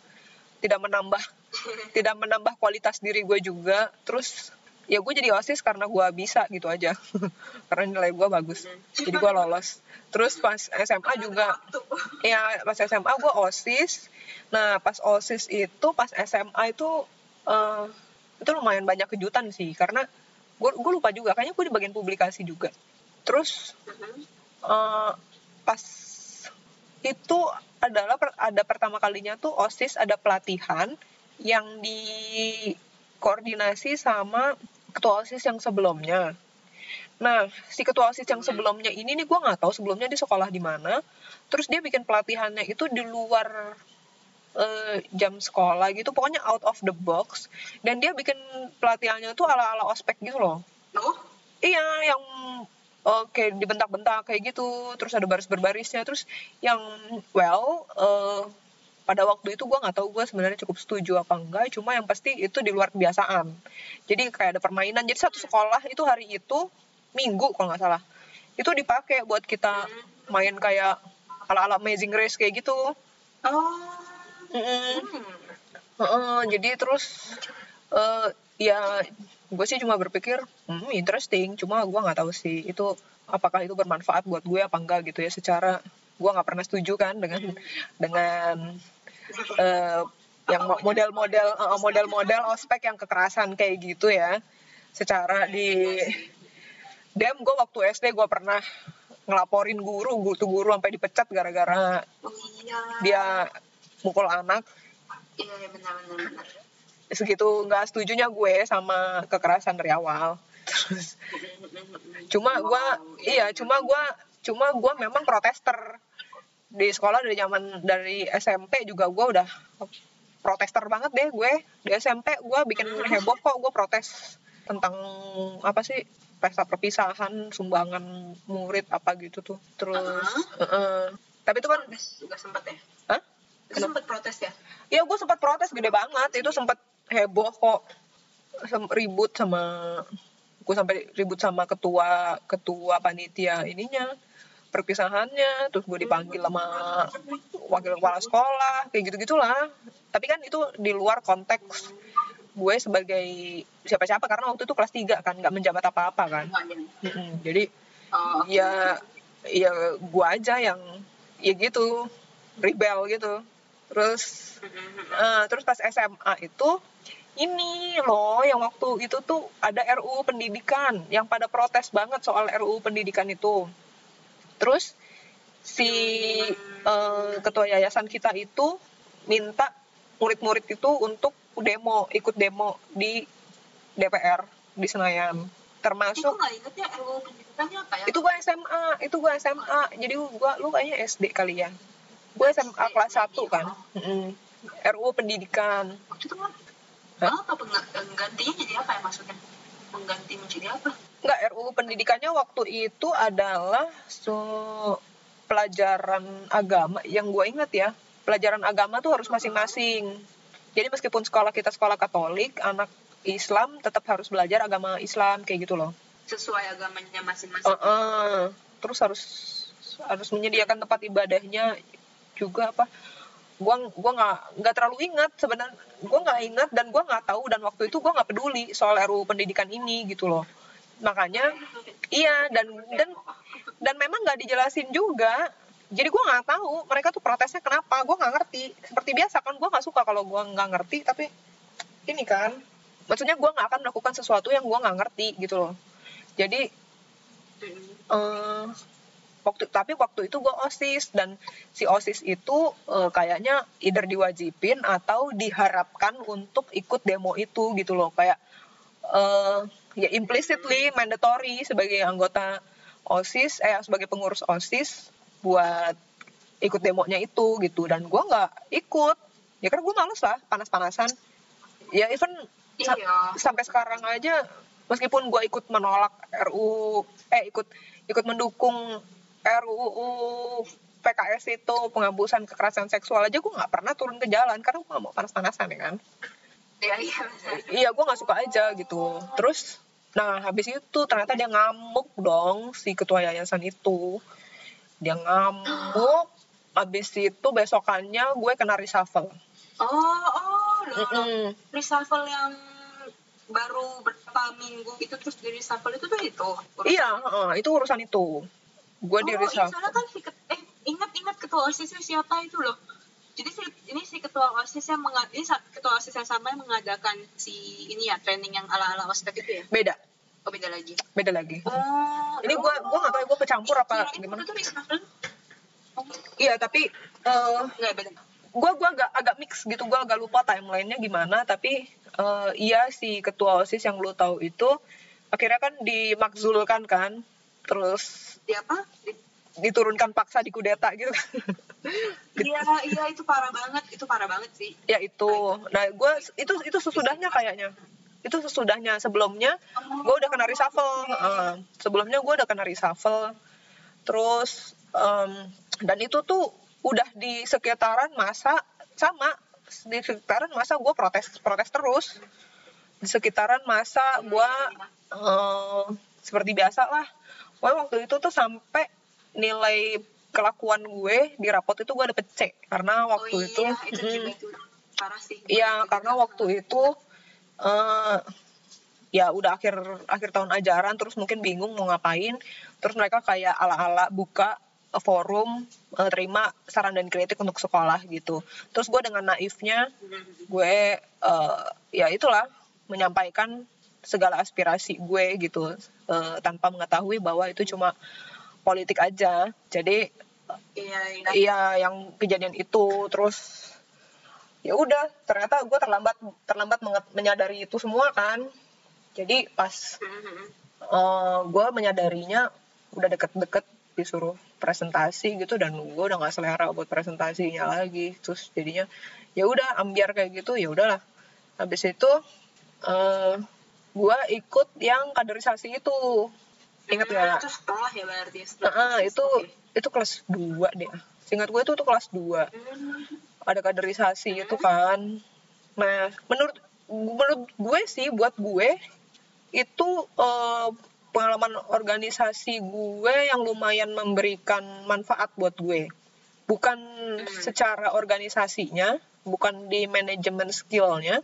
Tidak menambah [laughs] tidak menambah kualitas diri gue juga. Terus ya gue jadi osis karena gue bisa gitu aja. [laughs] Karena nilai gue bagus. Jadi gue lolos. Terus pas SMA juga [laughs] ya pas SMA gue osis. Nah pas osis itu pas SMA itu eh, itu lumayan banyak kejutan sih. Karena gue gue lupa juga. Kayaknya gue di bagian publikasi juga. Terus eh, pas itu adalah per- ada pertama kalinya tuh osis ada pelatihan yang dikoordinasi sama ketua osis yang sebelumnya. Nah si ketua osis yang sebelumnya ini nih gue nggak tahu sebelumnya di sekolah di mana. Terus dia bikin pelatihannya itu di luar eh, jam sekolah gitu pokoknya out of the box. Dan dia bikin pelatihannya tuh ala ala ospek gitu loh. Oh, iya yang eh, kayak dibentak-bentak kayak gitu. Terus ada baris berbarisnya. Terus yang well eh, pada waktu itu gue nggak tahu gue sebenarnya cukup setuju apa enggak. Cuma yang pasti itu di luar kebiasaan. Jadi kayak ada permainan. Jadi satu sekolah itu hari itu minggu kalau nggak salah itu dipakai buat kita main kayak ala-ala Amazing Race kayak gitu. Oh, Mm-mm. hmm. Heeh, jadi terus eh ya gue sih cuma berpikir hmm, interesting cuma gue nggak tahu sih itu apakah itu bermanfaat buat gue apa enggak gitu ya secara gue nggak pernah setuju kan dengan dengan eh, yang mo- model-model eh, model-model ospek yang kekerasan kayak gitu ya secara di dem gue waktu SD gue pernah ngelaporin guru guru tuh guru sampai dipecat gara-gara Oh iya. dia mukul anak Iya, iya benar benar benar. Segitu nggak setujunya gue sama kekerasan dari awal terus cuma gue iya cuma gue cuma gue memang protester di sekolah dari zaman dari SMP juga gue udah protester banget deh gue di SMP gue bikin heboh kok gue protes tentang apa sih pesta perpisahan sumbangan murid apa gitu tuh terus Heeh. tapi itu kan juga sempat ya? Hah? Sempat protes ya? ya gue sempat protes gede banget itu sempat heboh kok. Sem- ribut sama gue sampai ribut sama ketua ketua panitia ininya perpisahannya terus gue dipanggil sama wakil kepala sekolah kayak gitu gitulah tapi kan itu di luar konteks gue sebagai siapa siapa karena waktu itu kelas 3 kan nggak menjabat apa apa kan jadi ya ya gue aja yang ya gitu rebel gitu terus Eh, terus pas SMA itu ini loh yang waktu itu tuh ada RUU pendidikan yang pada protes banget soal RUU pendidikan itu. Terus si eh, ketua yayasan kita itu minta murid-murid itu untuk demo, ikut demo di DPR di Senayan. Itu Termasuk ya RUU pendidikannya apa ya? itu gua SMA, itu gua SMA. Jadi gua lu kayaknya SD kali ya. Gue SMA kelas 1 kan. Mm-mm. RUU pendidikan. Kan Hah? apa pengga- penggantinya jadi apa ya maksudnya? Mengganti menjadi apa? Enggak, RUU pendidikannya waktu itu adalah so pelajaran agama yang gue ingat ya. Pelajaran agama tuh harus masing-masing. Jadi meskipun sekolah kita sekolah Katolik, anak Islam tetap harus belajar agama Islam kayak gitu loh. Sesuai agamanya masing-masing. Heeh. Terus harus harus menyediakan tempat ibadahnya juga apa? Gua gua nggak nggak terlalu ingat sebenarnya. Gua nggak ingat dan gua nggak tahu dan waktu itu gua nggak peduli soal RUU pendidikan ini gitu loh. Makanya iya dan dan dan memang nggak dijelasin juga. Jadi gua nggak tahu mereka tuh protesnya kenapa. Gua nggak ngerti. Seperti biasa kan gua nggak suka kalau gua nggak ngerti tapi ini kan maksudnya gua nggak akan melakukan sesuatu yang gua nggak ngerti gitu loh. Jadi eh waktu tapi waktu itu gue osis. Dan si osis itu eh, kayaknya either diwajibin atau diharapkan untuk ikut demo itu gitu loh. Kayak eh ya implicitly mandatory sebagai anggota osis eh sebagai pengurus osis buat ikut demonya itu gitu. Dan gue nggak ikut. Ya karena gue males lah panas-panasan. Ya even sa- Iya. sampai sekarang aja meskipun gue ikut menolak RU eh ikut ikut mendukung RUU PKS itu penghapusan kekerasan seksual aja gue nggak pernah turun ke jalan karena gue nggak mau panas-panasan ya kan Iya, iya. iya gue nggak suka aja gitu terus nah habis itu ternyata dia ngamuk dong si ketua yayasan itu dia ngamuk habis itu besokannya gue kena reshuffle Oh, oh, loh. Mm-mm. Reshuffle yang baru berapa minggu itu terus di reshuffle itu tuh itu. iya heeh, itu urusan itu gue di Oh, iya, reshuffle soalnya kan si eh ingat-ingat ketua OSISnya siapa itu loh. Jadi si, ini si ketua OSIS yang menga- ini ketua OSIS yang sama yang mengadakan si ini ya training yang ala-ala ospek itu ya. beda Oh beda lagi. beda lagi Oh. ini gue gue nggak tahu ya gue kecampur apa Kirain gimana Itu reshuffle. Oh, iya tapi eh enggak beda. gue gua agak agak mix gitu gue agak lupa timelinenya gimana tapi eh, iya si ketua osis yang lu tahu itu akhirnya kan dimakzulkan kan terus Di apa? Di, diturunkan paksa di kudeta gitu kan. [laughs] iya iya itu parah banget itu parah banget sih. Ya itu. Nah gue itu itu sesudahnya kayaknya. Itu sesudahnya. Sebelumnya gue udah kena reshuffle. Uh, sebelumnya gue udah kena reshuffle. Terus um, dan itu tuh udah di sekitaran masa sama di sekitaran masa gue protes protes terus. Di sekitaran masa gue uh, seperti biasa lah gue waktu itu tuh sampai nilai kelakuan gue di rapot itu gue dapet C karena waktu oh, iya, itu itu itu. Parah sih. Iya karena waktu itu uh, ya udah akhir akhir tahun ajaran terus mungkin bingung mau ngapain. Terus mereka kayak ala-ala buka forum uh, terima saran dan kritik untuk sekolah gitu. Terus gue dengan naifnya gue uh, ya itulah menyampaikan segala aspirasi gue gitu uh, tanpa mengetahui bahwa itu cuma politik aja. Jadi iya, iya. iya yang kejadian itu. Terus ya udah ternyata gue terlambat terlambat menyadari itu semua kan. Jadi pas uh, gue menyadarinya udah deket-deket disuruh presentasi gitu dan gue udah nggak selera buat presentasinya lagi. Terus jadinya ya udah ambiar kayak gitu ya udahlah. Habis itu uh, gue ikut yang kaderisasi itu Ingat gak? Itu setelah ya berarti. Setelah uh, itu okay. itu kelas 2 deh. Singkat gue itu tuh kelas 2. Hmm. Ada kaderisasi hmm. itu kan. Nah, menurut menurut gue sih buat gue itu uh, pengalaman organisasi gue yang lumayan memberikan manfaat buat gue. Bukan hmm. secara organisasinya, bukan di manajemen skillnya,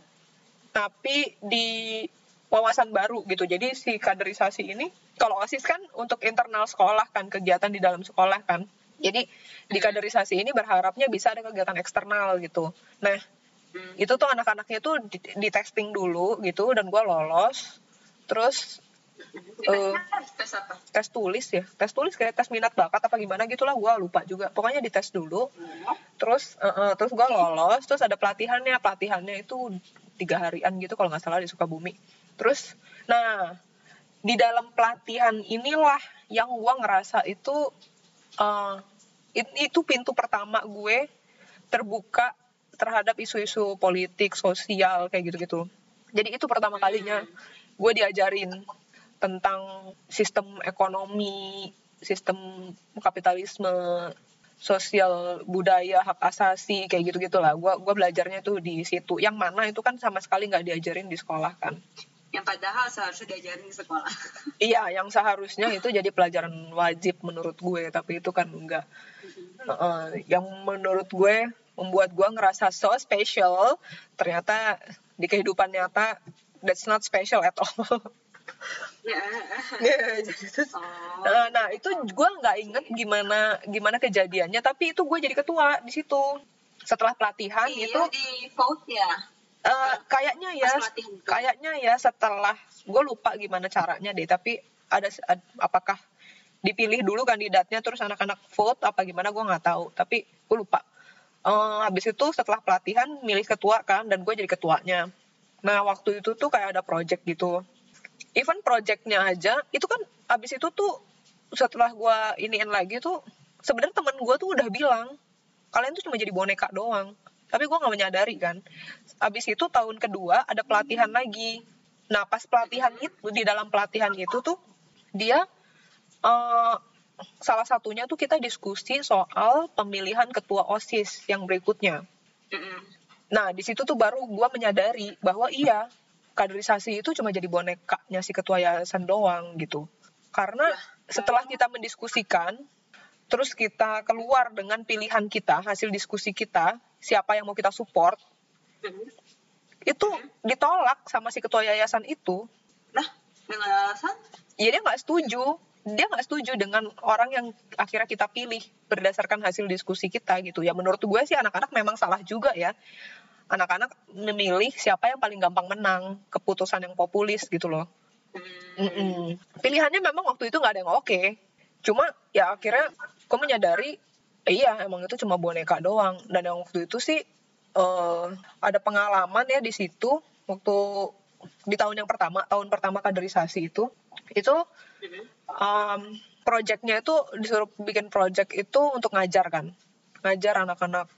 tapi di wawasan baru gitu. Jadi si kaderisasi ini kalau OSIS kan untuk internal sekolah kan kegiatan di dalam sekolah kan. Jadi di kaderisasi ini berharapnya bisa ada kegiatan eksternal gitu. Nah, hmm. itu tuh anak-anaknya tuh di, di testing dulu gitu dan gue lolos. Terus uh, tes apa? Tes tulis ya. Tes tulis kayak tes minat bakat apa gimana gitulah gue lupa juga. Pokoknya dites dulu. Hmm. Terus uh, uh, terus gue lolos, terus ada pelatihannya. Pelatihannya itu tiga harian gitu kalau nggak salah di Sukabumi Terus, nah di dalam pelatihan inilah yang gue ngerasa itu uh, itu pintu pertama gue terbuka terhadap isu-isu politik, sosial kayak gitu-gitu. Jadi itu pertama kalinya gue diajarin tentang sistem ekonomi, sistem kapitalisme, sosial budaya hak asasi kayak gitu gitulah gue gue belajarnya tuh di situ. Yang mana itu kan sama sekali nggak diajarin di sekolah kan yang padahal seharusnya diajarin di sekolah. [laughs] iya, yang seharusnya itu jadi pelajaran wajib menurut gue, tapi itu kan enggak. Uh, yang menurut gue membuat gue ngerasa so special, ternyata di kehidupan nyata that's not special at all. [laughs] Yeah, terus, oh. nah, nah itu gue nggak inget gimana gimana kejadiannya, tapi itu gue jadi ketua di situ. Setelah pelatihan iya, itu di vote ya Uh, kayaknya ya, kayaknya ya setelah gue lupa gimana caranya deh, tapi ada ad, apakah dipilih dulu kandidatnya terus anak-anak vote apa gimana gue nggak tahu, tapi gue lupa. Uh, habis itu setelah pelatihan milih ketua kan dan gue jadi ketuanya. Nah waktu itu tuh kayak ada project gitu. Even projectnya aja itu kan habis itu tuh setelah gue iniin lagi tuh sebenarnya teman gue tuh udah bilang kalian tuh cuma jadi boneka doang tapi gue nggak menyadari kan. Abis itu tahun kedua ada pelatihan lagi. Nah pas pelatihan itu di dalam pelatihan itu tuh dia uh, salah satunya tuh kita diskusi soal pemilihan ketua osis yang berikutnya. Nah di situ tuh baru gue menyadari bahwa iya kaderisasi itu cuma jadi bonekanya si ketua yayasan doang gitu. Karena setelah kita mendiskusikan terus kita keluar dengan pilihan kita hasil diskusi kita siapa yang mau kita support itu ditolak sama si ketua yayasan itu. Nah dengan alasan? Ya dia nggak setuju. Dia nggak setuju dengan orang yang akhirnya kita pilih berdasarkan hasil diskusi kita gitu. Ya menurut gue sih anak-anak memang salah juga ya. Anak-anak memilih siapa yang paling gampang menang keputusan yang populis gitu loh. Hmm. pilihannya memang waktu itu nggak ada yang oke. Cuma ya akhirnya gue menyadari iya emang itu cuma boneka doang. Dan yang waktu itu sih uh, ada pengalaman ya di situ waktu di tahun yang pertama tahun pertama kaderisasi itu. Itu um, projectnya itu disuruh bikin project itu untuk ngajar kan. Ngajar anak-anak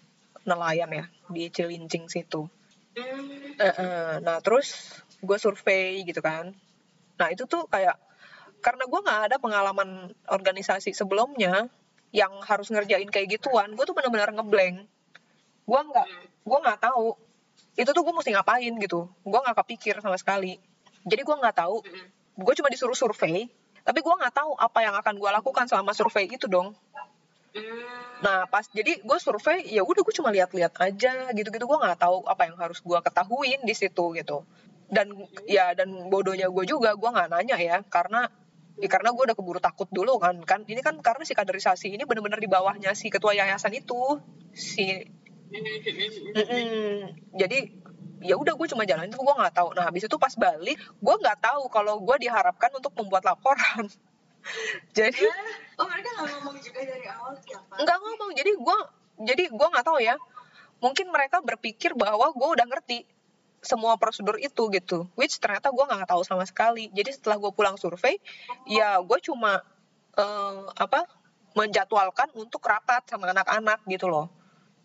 nelayan ya di Cilincing situ. Eh, eh, nah terus gue survei gitu kan. Nah itu tuh kayak karena gue nggak ada pengalaman organisasi sebelumnya yang harus ngerjain kayak gituan gue tuh benar-benar ngeblank. Gue nggak gue nggak tahu itu tuh gue mesti ngapain gitu. Gue nggak kepikir sama sekali. Jadi gue nggak tahu. Gue cuma disuruh survei tapi gue nggak tahu apa yang akan gue lakukan selama survei itu dong. Hmm. Nah pas jadi gue survei ya udah gue cuma lihat-lihat aja gitu-gitu. Gue nggak tahu apa yang harus gue ketahuin di situ gitu. Dan ya dan bodohnya gue juga gue nggak nanya ya karena ya karena gue udah keburu takut dulu kan kan. Ini kan karena si kaderisasi ini benar-benar di bawahnya si ketua yayasan itu si Mm-mm. jadi ya udah gue cuma jalan itu gue nggak tahu. Nah habis itu pas balik gue nggak tahu kalau gue diharapkan untuk membuat laporan. [laughs] Jadi Oh mereka nggak ngomong juga dari awal siapa? nggak ngomong. Jadi gue jadi gue nggak tahu ya. Mungkin mereka berpikir bahwa gue udah ngerti semua prosedur itu gitu. Which ternyata gue nggak tahu sama sekali. Jadi setelah gue pulang survei ya gue cuma eh, apa menjadwalkan untuk rapat sama anak-anak gitu loh.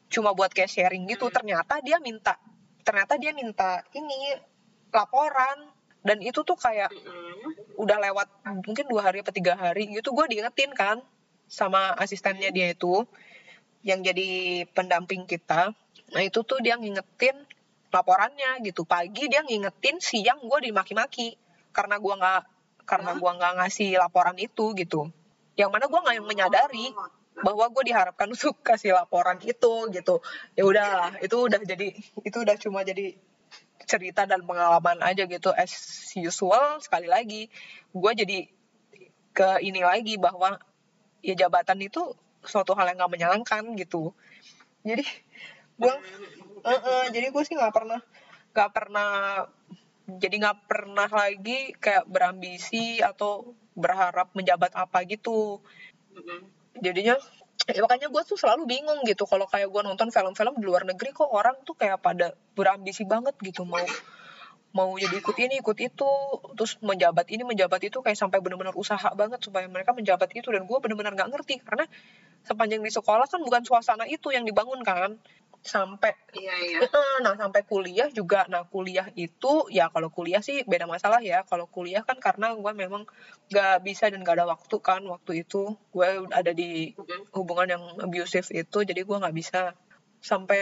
Cuma buat kayak sharing gitu. Hmm. ternyata dia minta ternyata dia minta ini laporan. Dan itu tuh kayak Mm-mm. udah lewat mungkin dua hari atau tiga hari gitu gue diingetin kan sama asistennya dia itu yang jadi pendamping kita. Nah itu tuh dia ngingetin laporannya gitu. Pagi dia ngingetin siang gue dimaki-maki. Karena gue nggak karena gue nggak ngasih laporan itu gitu. Yang mana gue nggak menyadari bahwa gue diharapkan [laughs] untuk kasih laporan itu gitu. Ya udah itu udah jadi itu udah cuma jadi cerita dan pengalaman aja gitu. As usual sekali lagi gue jadi ke ini lagi bahwa ya jabatan itu suatu hal yang nggak menyenangkan gitu. Jadi gue jadi gue sih nggak pernah nggak pernah jadi nggak pernah lagi kayak berambisi atau berharap menjabat apa gitu. Jadinya ya makanya gue tuh selalu bingung gitu kalau kayak gue nonton film-film di luar negeri kok orang tuh kayak pada berambisi banget gitu mau mau jadi ikut ini ikut itu terus menjabat ini menjabat itu kayak sampai benar-benar usaha banget supaya mereka menjabat itu dan gue benar-benar nggak ngerti karena sepanjang di sekolah kan bukan suasana itu yang dibangun kan sampai Iya iya. [laughs] Nah sampai kuliah juga. Nah kuliah itu ya kalau kuliah sih beda masalah ya. Kalau kuliah kan karena gue memang nggak bisa dan nggak ada waktu kan. Waktu itu gue ada di hubungan yang abusive itu jadi gue nggak bisa. Sampai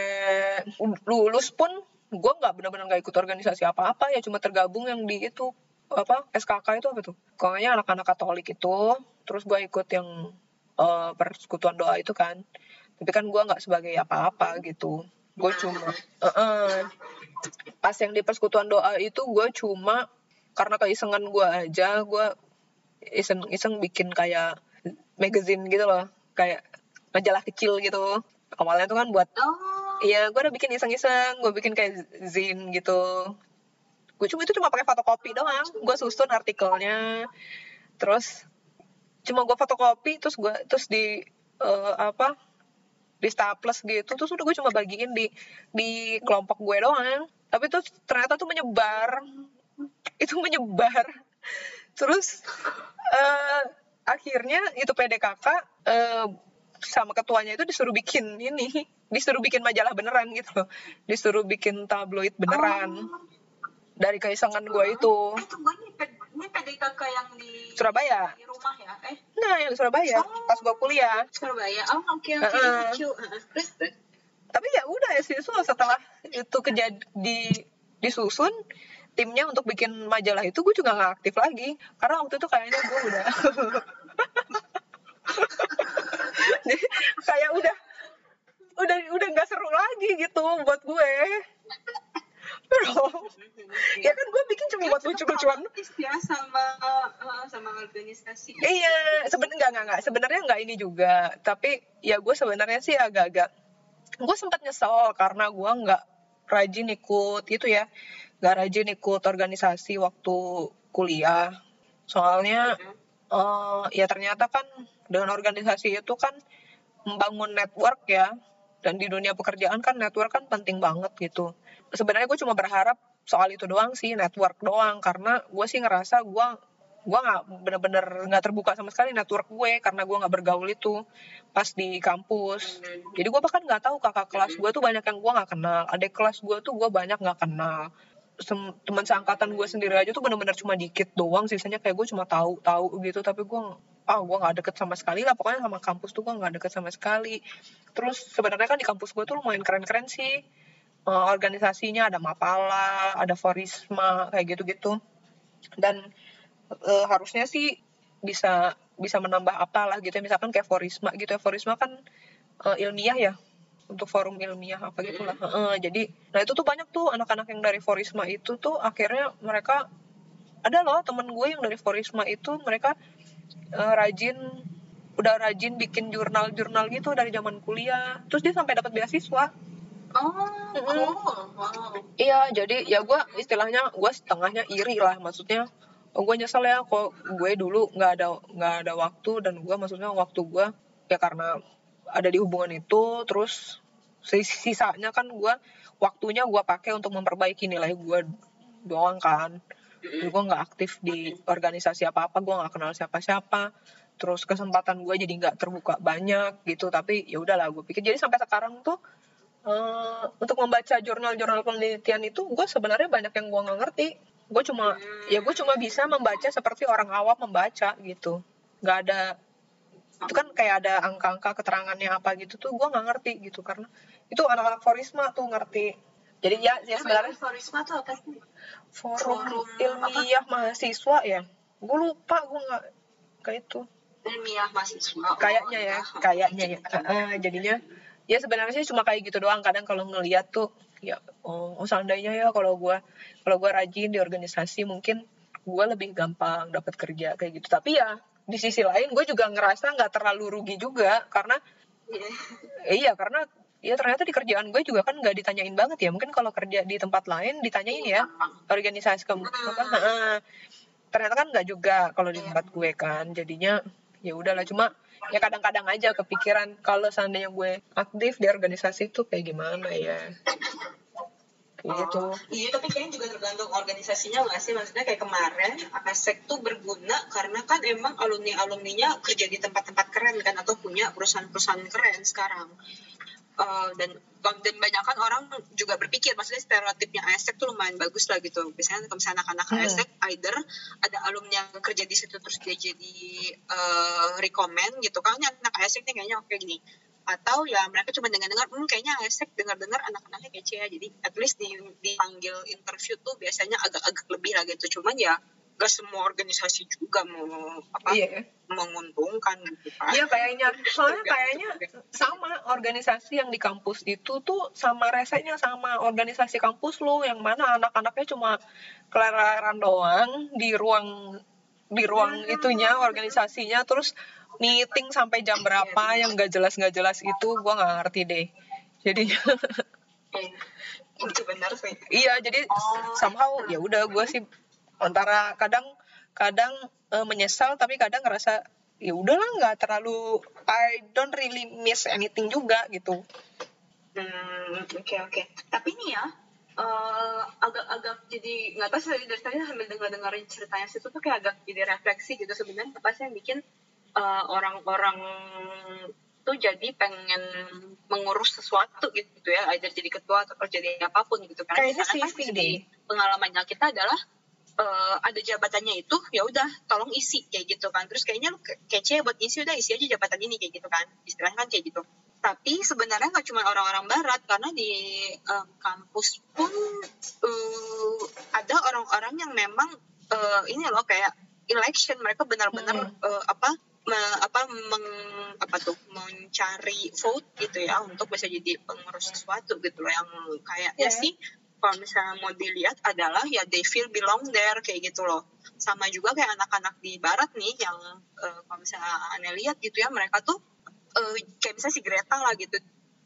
lulus pun gue nggak benar-benar nggak ikut organisasi apa-apa ya. Cuma tergabung yang di itu apa SKK itu apa tuh? Pokoknya anak-anak Katolik itu. Terus gue ikut yang eh, persekutuan doa itu kan tapi kan gue nggak sebagai apa-apa gitu gue cuma eh, eh. pas yang di persekutuan doa itu gue cuma karena keisengan gue aja gue iseng-iseng bikin kayak magazine gitu loh kayak majalah kecil gitu awalnya tuh kan buat Oh. Iya, gue udah bikin iseng-iseng, gue bikin kayak zine gitu. Gue cuma itu cuma pakai fotokopi doang, gue susun artikelnya, terus cuma gue fotokopi, terus gue terus di eh, apa di staples gitu, terus udah gue cuma bagiin di di kelompok gue doang. Tapi terus ternyata tuh menyebar, itu menyebar. Terus eh akhirnya itu PDKK eh, sama ketuanya itu disuruh bikin ini, disuruh bikin majalah beneran gitu. Disuruh bikin tabloid beneran Oh. Dari keisengan gue itu. Eh tunggu ini, P- ini PDKK yang di Surabaya. di rumah ya? Eh Nah, yang di Surabaya Oh. pas gue kuliah. Surabaya. Oh oke oke Heeh. lucu. Heeh. Terus terus. Tapi ya udah ya siswa setelah itu kejadi di disusun timnya untuk bikin majalah itu gue juga nggak aktif lagi karena waktu itu kayaknya gue udah [laughs] Jadi, kayak udah udah udah nggak seru lagi gitu buat gue Bro, ya kan gue bikin cuma buat lucu-lucuan. Aktif ya sama eh, sama organisasi. Iya, sebenarnya nggak nggak sebenarnya nggak ini juga, tapi ya gue sebenarnya sih agak-agak gue sempat nyesel karena gue nggak rajin ikut itu ya, nggak rajin ikut organisasi waktu kuliah. Soalnya eh ya ternyata kan dengan organisasi itu kan membangun network ya, dan di dunia pekerjaan kan network kan penting banget gitu. Sebenarnya gue cuma berharap soal itu doang sih network doang. Karena gue sih ngerasa gue gue nggak bener-bener nggak terbuka sama sekali network gue karena gue nggak bergaul itu pas di kampus. Jadi gue bahkan nggak tahu kakak kelas gue tuh banyak yang gue nggak kenal adik kelas gue tuh gue banyak nggak kenal. Teman seangkatan gue sendiri aja tuh bener-bener cuma dikit doang sisanya kayak gue cuma tahu tahu gitu. Tapi gue ah gue nggak deket sama sekali lah. Pokoknya sama kampus tuh gue nggak deket sama sekali. Terus sebenarnya kan di kampus gue tuh lumayan keren-keren sih Eh, organisasinya ada Mapala ada Forisma kayak gitu-gitu. Dan eh, harusnya sih bisa bisa menambah apalah gitu ya. Misalkan kayak Forisma gitu ya. Forisma kan eh, ilmiah ya. Untuk forum ilmiah apa gitulah. Heeh, jadi nah itu tuh banyak tuh anak-anak yang dari Forisma itu tuh akhirnya mereka ada loh temen gue yang dari Forisma itu mereka eh, rajin udah rajin bikin jurnal-jurnal gitu dari zaman kuliah. Terus dia sampai dapat beasiswa Oh, cool. Wow. Iya, jadi ya gue istilahnya gue setengahnya iri lah, maksudnya oh, gue nyesel ya kok gue dulu nggak ada nggak ada waktu dan gue maksudnya waktu gue ya karena ada di hubungan itu, terus sis- sisanya kan gue waktunya gue pakai untuk memperbaiki nilai gue doang kan. Jadi gue nggak aktif di organisasi apa apa, gue nggak kenal siapa-siapa. Terus kesempatan gue jadi nggak terbuka banyak gitu, tapi ya udahlah gue pikir. Jadi sampai sekarang tuh eh, untuk membaca jurnal-jurnal penelitian itu gue sebenarnya banyak yang gue nggak ngerti. Gue cuma ya gue cuma bisa membaca seperti orang awam membaca gitu. Nggak ada itu kan kayak ada angka-angka keterangannya apa gitu tuh gue nggak ngerti gitu. Karena itu anak-anak Forisma tuh ngerti. Jadi ya ya sebenarnya Forisma tuh apa sih? forum Forum ilmiah mahasiswa ya? Gue lupa gue nggak kayak itu. Ilmiah mahasiswa. Oh, kayaknya ya iya. kayaknya ya. Heeh, jadinya ya sebenarnya sih cuma kayak gitu doang. Kadang kalau ngeliat tuh ya oh, oh seandainya ya kalau gua kalau gua rajin di organisasi mungkin gua lebih gampang dapat kerja kayak gitu. Tapi ya di sisi lain gue juga ngerasa nggak terlalu rugi juga karena Iya. eh, iya karena ya ternyata di kerjaan gue juga kan nggak ditanyain banget ya. Mungkin kalau kerja di tempat lain ditanyain ya. Organisasi kamu apa heeh. ternyata kan nggak juga kalau di tempat gue kan. Jadinya ya udahlah cuma ya kadang-kadang aja kepikiran kalau seandainya gue aktif di organisasi itu kayak gimana ya. Gitu. Oh, iya tapi kayaknya juga tergantung organisasinya nggak sih? Maksudnya kayak kemarin ASEC tuh berguna karena kan emang alumni alumninya kerja di tempat-tempat keren kan atau punya perusahaan-perusahaan keren sekarang Eh, dan dan banyak kan orang juga berpikir maksudnya stereotipnya ASEC tuh lumayan bagus lah gitu. Misalnya kalau misalnya anak-anak Hmm. ASEC either ada alumni yang kerja di situ terus dia jadi eh, recommend gitu. Kan "Ini anak ASEC nih kayaknya oke gini. Atau ya mereka cuma dengar-dengar hmm kayaknya ASEC dengar-dengar anak-anaknya kece ya. Jadi at least di dipanggil interview tuh biasanya agak-agak lebih lah gitu. Cuman ya gak semua organisasi juga mau apa iya. ya. menguntungkan gitu kan. Iya kayaknya. Soalnya kayaknya sama organisasi yang di kampus itu tuh sama resenya sama organisasi kampus lu yang mana anak-anaknya cuma keleran doang di ruang di ruang itunya organisasinya. Terus meeting sampai jam berapa yang gak jelas nggak jelas itu gua nggak ngerti deh. Jadinya Iya, itu benar sih. [laughs] Iya jadi Oh. somehow ya udah gue sih antara kadang kadang eh, menyesal tapi kadang ngerasa ya udahlah nggak terlalu I don't really miss anything juga gitu Hmm, oke oke. Tapi nih ya, eh, agak-agak jadi nggak tahu sih dari tadi sambil dengar dengerin ceritanya situ tuh kayak agak jadi refleksi gitu sebenarnya apa sih yang bikin eh, orang-orang tuh jadi pengen mengurus sesuatu gitu ya, either jadi ketua atau jadi apa pun gitu kan. Kayaknya Karena kan pengalamannya kita adalah eh, ada jabatannya itu ya udah tolong isi kayak gitu kan terus kayaknya lu ke- kece buat isi udah isi aja jabatan ini kayak gitu kan istilahnya kan kayak gitu tapi sebenarnya nggak cuma orang-orang barat karena di eh, kampus pun eh, ada orang-orang yang memang eh, ini loh kayak election mereka benar-benar Hmm. eh, apa me- apa meng, apa tuh mencari vote gitu ya untuk bisa jadi pengurus sesuatu gitu loh yang kayaknya Iya. sih kalau misalnya mau dilihat adalah ya they feel belong there kayak gitu loh sama juga kayak anak-anak di barat nih yang eh, kalau misalnya aneh lihat gitu ya mereka tuh eh, kayak misalnya si Greta lah gitu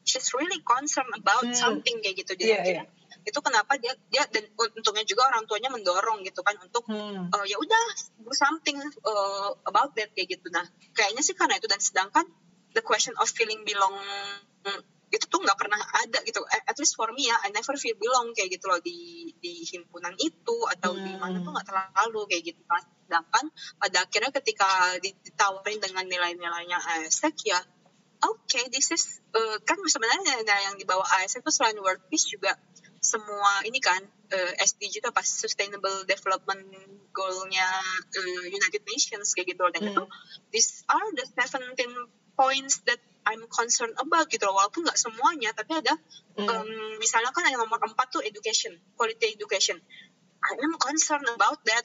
she's really concerned about Hmm. something kayak gitu Iya, dia iya. itu kenapa dia dia dan untungnya juga orang tuanya mendorong gitu kan untuk hmm. eh, ya udah do something uh, about that kayak gitu nah kayaknya sih karena itu dan sedangkan the question of feeling belong itu tuh nggak pernah ada gitu at least for me ya I never feel belong kayak gitu loh di di himpunan itu atau hmm. di mana tuh nggak terlalu kayak gitu kan sedangkan pada akhirnya ketika ditawarin dengan nilai-nilainya ASEC ya oke okay, this is uh, kan sebenarnya yang dibawa ASEC itu selain world peace juga semua ini kan uh, SDG itu apa Sustainable Development Goal-nya uh, United Nations kayak gitu dan hmm. itu these are the 17 points that I'm concerned about gitu loh walaupun nggak semuanya tapi ada hmm. um, misalnya kan yang nomor empat tuh education quality education I am concerned about that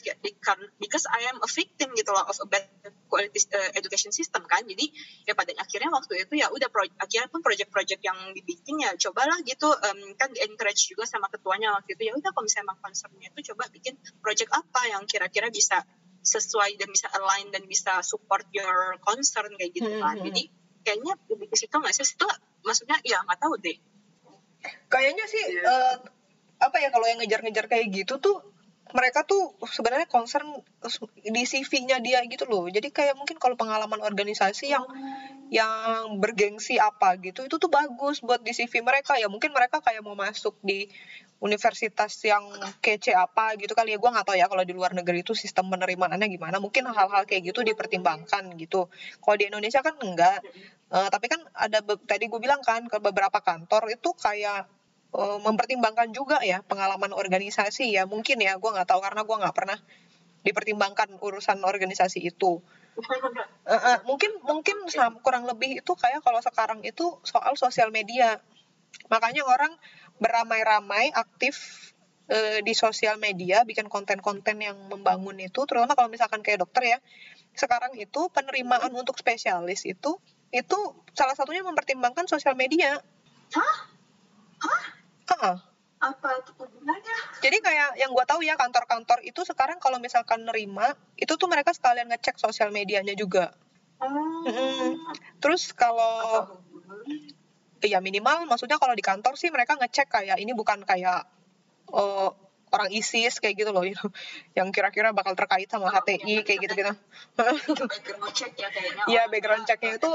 because I am a victim gitu loh of a bad quality uh, education system kan jadi ya pada akhirnya waktu itu ya udah akhirnya pun project-project yang dibikin ya cobalah gitu um, kan di encourage juga sama ketuanya waktu itu ya udah kalau misalnya emang concernnya itu coba bikin project apa yang kira-kira bisa sesuai dan bisa align dan bisa support your concern kayak gitu kan hmm. jadi kayaknya lebih ke situ nggak sih itu maksudnya ya nggak tahu deh kayaknya sih yeah. uh, apa ya kalau yang ngejar-ngejar kayak gitu tuh mereka tuh sebenarnya concern di CV-nya dia gitu loh. Jadi kayak mungkin kalau pengalaman organisasi yang yang bergengsi apa gitu itu tuh bagus buat di CV mereka ya. Mungkin mereka kayak mau masuk di universitas yang kece apa gitu kali ya. Gua nggak tahu ya kalau di luar negeri itu sistem penerimaannya gimana. Mungkin hal-hal kayak gitu dipertimbangkan gitu. Kalau di Indonesia kan enggak. Uh, tapi kan ada tadi gue bilang kan ke beberapa kantor itu kayak uh, mempertimbangkan juga ya pengalaman organisasi ya mungkin ya gue nggak tahu karena gue nggak pernah dipertimbangkan urusan organisasi itu uh, uh, mungkin mungkin kurang lebih itu kayak kalau sekarang itu soal sosial media makanya orang beramai-ramai aktif uh, di sosial media bikin konten-konten yang membangun itu terutama kalau misalkan kayak dokter ya sekarang itu penerimaan untuk spesialis itu itu salah satunya mempertimbangkan sosial media hah hah Uh-uh. Apa itu? Jadi kayak yang gue tahu ya kantor-kantor itu sekarang kalau misalkan nerima itu tuh mereka sekalian ngecek sosial medianya juga. Hmm. Mm-hmm. Terus kalau Iya minimal maksudnya kalau di kantor sih mereka ngecek kayak ini bukan kayak uh, orang ISIS kayak gitu loh itu [laughs] yang kira-kira bakal terkait sama HTI kayak gitu-gitu. [laughs] background check ya kayaknya. Iya, background checknya itu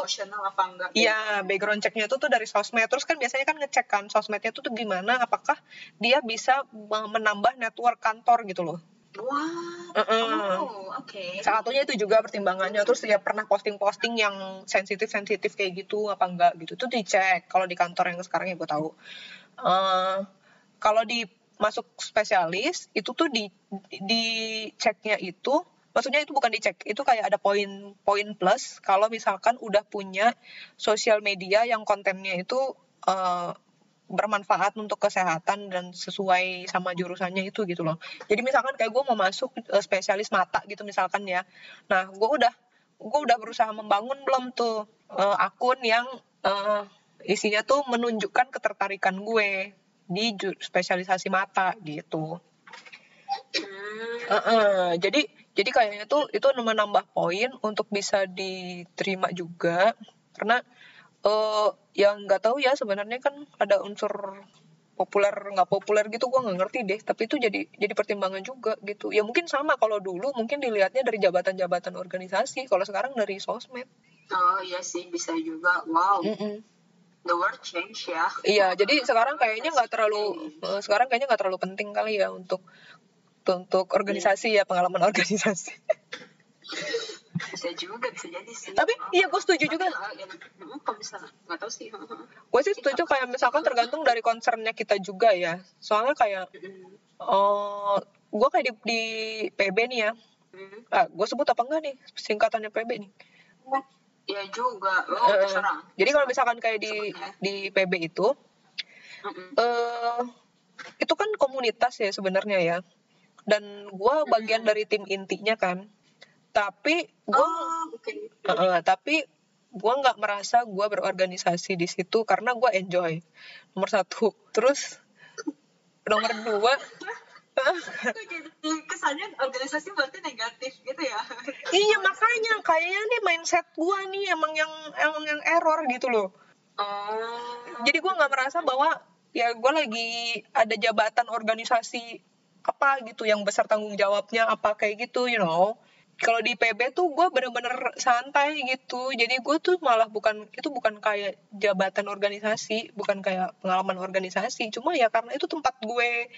Iya, background checknya itu tuh dari sosmed. Terus kan biasanya kan ngecek kan sosmednya tuh tuh gimana apakah dia bisa menambah network kantor gitu loh. Wah, wow. uh -uh. oh, oke. Okay. Salah satunya itu juga pertimbangannya. Terus ya pernah posting-posting yang sensitif-sensitif kayak gitu apa enggak gitu. Itu dicek. Kalau di kantor yang sekarang ya gue tahu. Uh, kalau di masuk spesialis itu tuh di di ceknya itu maksudnya itu bukan dicek itu kayak ada poin poin plus kalau misalkan udah punya sosial media yang kontennya itu uh, bermanfaat untuk kesehatan dan sesuai sama jurusannya itu gitu loh jadi misalkan kayak gue mau masuk uh, spesialis mata gitu misalkan ya nah gue udah gue udah berusaha membangun belum tuh uh, akun yang uh, isinya tuh menunjukkan ketertarikan gue di spesialisasi mata gitu. Uh -uh. Jadi jadi kayaknya tuh itu menambah poin untuk bisa diterima juga karena uh, yang nggak tahu ya sebenarnya kan ada unsur populer nggak populer gitu gue nggak ngerti deh. Tapi itu jadi jadi pertimbangan juga gitu. Ya mungkin sama kalau dulu mungkin dilihatnya dari jabatan-jabatan organisasi kalau sekarang dari sosmed. Oh iya sih bisa juga. Wow. Mm -mm the world change ya. Iya, jadi sekarang kayaknya nggak terlalu uh, sekarang kayaknya nggak terlalu penting kali ya untuk untuk organisasi ya pengalaman [laughs] organisasi. Bisa juga bisa jadi sih. Tapi iya gue setuju juga. Kalau misalnya nggak tahu sih. Gue sih setuju kayak misalkan tergantung dari concernnya kita juga ya. Soalnya kayak oh gue kayak di, di PB nih ya. Ah, gue sebut apa enggak nih singkatannya PB nih? Iya juga. Oh, uh, Jadi kalau misalkan kayak di di PB itu, -uh. uh, itu kan komunitas ya sebenarnya ya. Dan gue bagian dari tim intinya kan. Tapi gue, oh, okay. uh, tapi gue nggak merasa gue berorganisasi di situ karena gue enjoy. Nomor satu. Terus nomor dua kesannya organisasi berarti negatif gitu ya iya makanya kayaknya nih mindset gua nih emang yang emang yang error gitu loh oh. jadi gua nggak merasa bahwa ya gua lagi ada jabatan organisasi apa gitu yang besar tanggung jawabnya apa kayak gitu you know kalau di PB tuh gue bener-bener santai gitu. Jadi gue tuh malah bukan itu bukan kayak jabatan organisasi bukan kayak pengalaman organisasi. Cuma ya karena itu tempat gue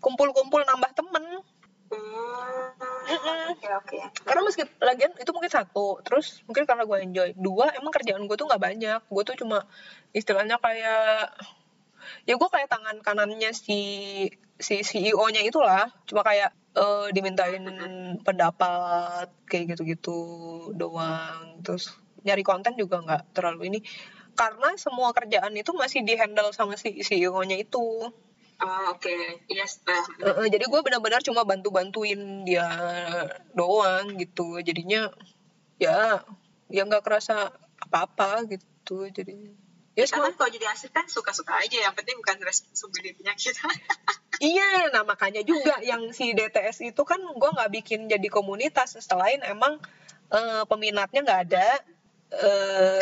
kumpul-kumpul nambah temen. Hmm, Oke oke. karena meski lagian itu mungkin satu terus mungkin karena gue enjoy. Dua emang kerjaan gue tuh nggak banyak. Gue tuh cuma istilahnya kayak ya gue kayak tangan kanannya si si CEO-nya itulah. Cuma kayak eh, dimintain pendapat kayak gitu-gitu doang. Terus nyari konten juga nggak terlalu ini. Karena semua kerjaan itu masih dihandle sama si CEO-nya itu. Oh oke. Yes. eh, Eh, eh, jadi gue benar-benar cuma bantu-bantuin dia doang gitu. Jadinya ya ya nggak kerasa apa-apa gitu jadi ya kan kalau jadi asisten suka-suka aja. Yang penting bukan responsibility-nya kita. [laughs] iya nah makanya juga yang si DTS itu kan gue nggak bikin jadi komunitas selain emang eh, peminatnya nggak ada eh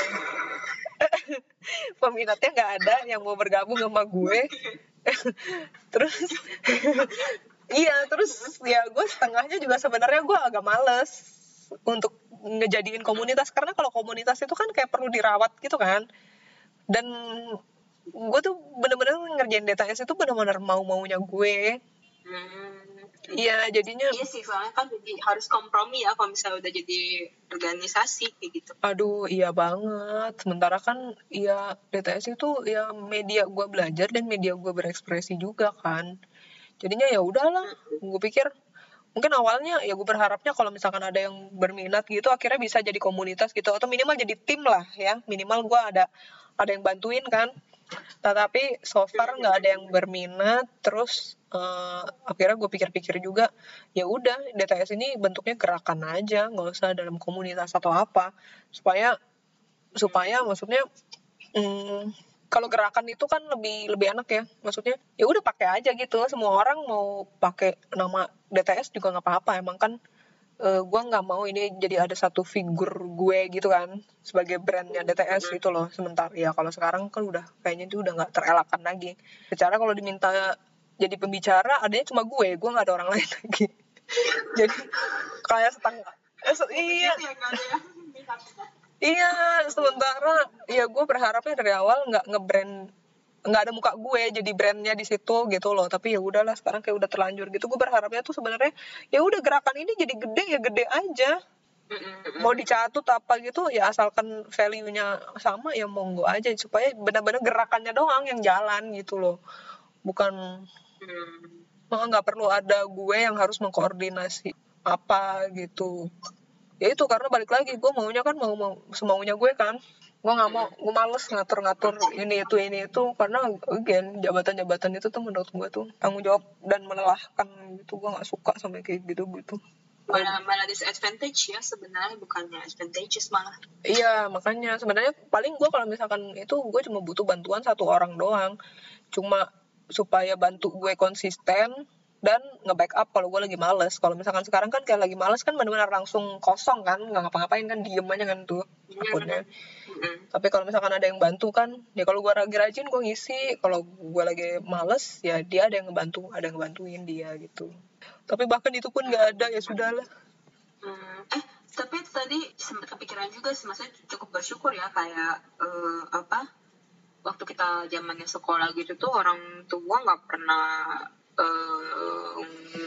[laughs] peminatnya nggak ada yang mau bergabung sama gue [laughs] terus iya terus ya gue setengahnya juga sebenarnya gue agak males untuk ngejadiin komunitas karena kalau komunitas itu kan kayak perlu dirawat gitu kan dan gue tuh bener-bener ngerjain DTS itu bener-bener mau maunya gue Hmm. iya jadinya Iya sih, soalnya kan jadi harus kompromi ya kalau misalnya udah jadi organisasi kayak gitu. Aduh, iya banget. Sementara kan ya DTS itu ya media gue belajar dan media gue berekspresi juga kan. Jadinya ya udahlah, gue pikir mungkin awalnya ya gue berharapnya kalau misalkan ada yang berminat gitu akhirnya bisa jadi komunitas gitu atau minimal jadi tim lah ya. Minimal gue ada ada yang bantuin kan. Tetapi so far nggak ada yang berminat terus eh, akhirnya gue pikir-pikir juga ya udah DTS ini bentuknya gerakan aja nggak usah dalam komunitas atau apa. Supaya supaya maksudnya hmm, kalau gerakan itu kan lebih lebih enak ya. Maksudnya ya udah pakai aja gitu. Semua orang mau pakai nama DTS juga nggak apa-apa. Emang kan eh, gue nggak mau ini jadi ada satu figur gue gitu kan sebagai brandnya DTS gitu loh. Sementara ya kalau sekarang kan udah kayaknya itu udah nggak terelakkan lagi. Secara kalau diminta jadi pembicara adanya cuma gue. Gue nggak ada orang [laughs] lain lagi. Jadi kayak setengah. Eh, iya Iya, sementara ya gue berharapnya dari awal nggak ngebrand nggak ada muka gue jadi brandnya di situ gitu loh. Tapi ya udahlah sekarang kayak udah terlanjur gitu. Gue berharapnya tuh sebenarnya ya udah gerakan ini jadi gede ya gede aja. Mau dicatut apa gitu ya asalkan value-nya sama ya monggo aja. Supaya benar-benar gerakannya doang yang jalan gitu loh. Bukan Hmm. Malah nggak perlu ada gue yang harus mengkoordinasi apa gitu. Ya itu karena balik lagi gue maunya kan mau mau semaunya gue kan. Gue nggak mau, gue males ngatur-ngatur ini itu ini itu karena again jabatan-jabatan itu tuh menurut gue tuh tanggung jawab dan melelahkan gitu. Gue nggak suka sampai kayak gitu gitu. Malah, malah disadvantage ya sebenarnya bukannya advantageous malah. Iya makanya sebenarnya paling gue kalau misalkan itu gue cuma butuh bantuan satu orang doang. Cuma supaya bantu gue konsisten dan nge-backup kalau gue lagi males. Kalau misalkan sekarang kan kayak lagi males kan benar-benar langsung kosong kan, nggak ngapa-ngapain kan diem aja kan tuh akunnya. Mm-mm. Tapi kalau misalkan ada yang bantu kan, ya kalau gue lagi rajin gue ngisi, kalau gue lagi males ya dia ada yang ngebantu, ada yang ngebantuin dia gitu. Tapi bahkan itu pun nggak ada ya sudahlah. Hmm, eh tapi tadi sempat kepikiran juga sih maksudnya cukup bersyukur ya kayak eh, apa waktu kita zamannya sekolah gitu tuh orang tua nggak pernah eh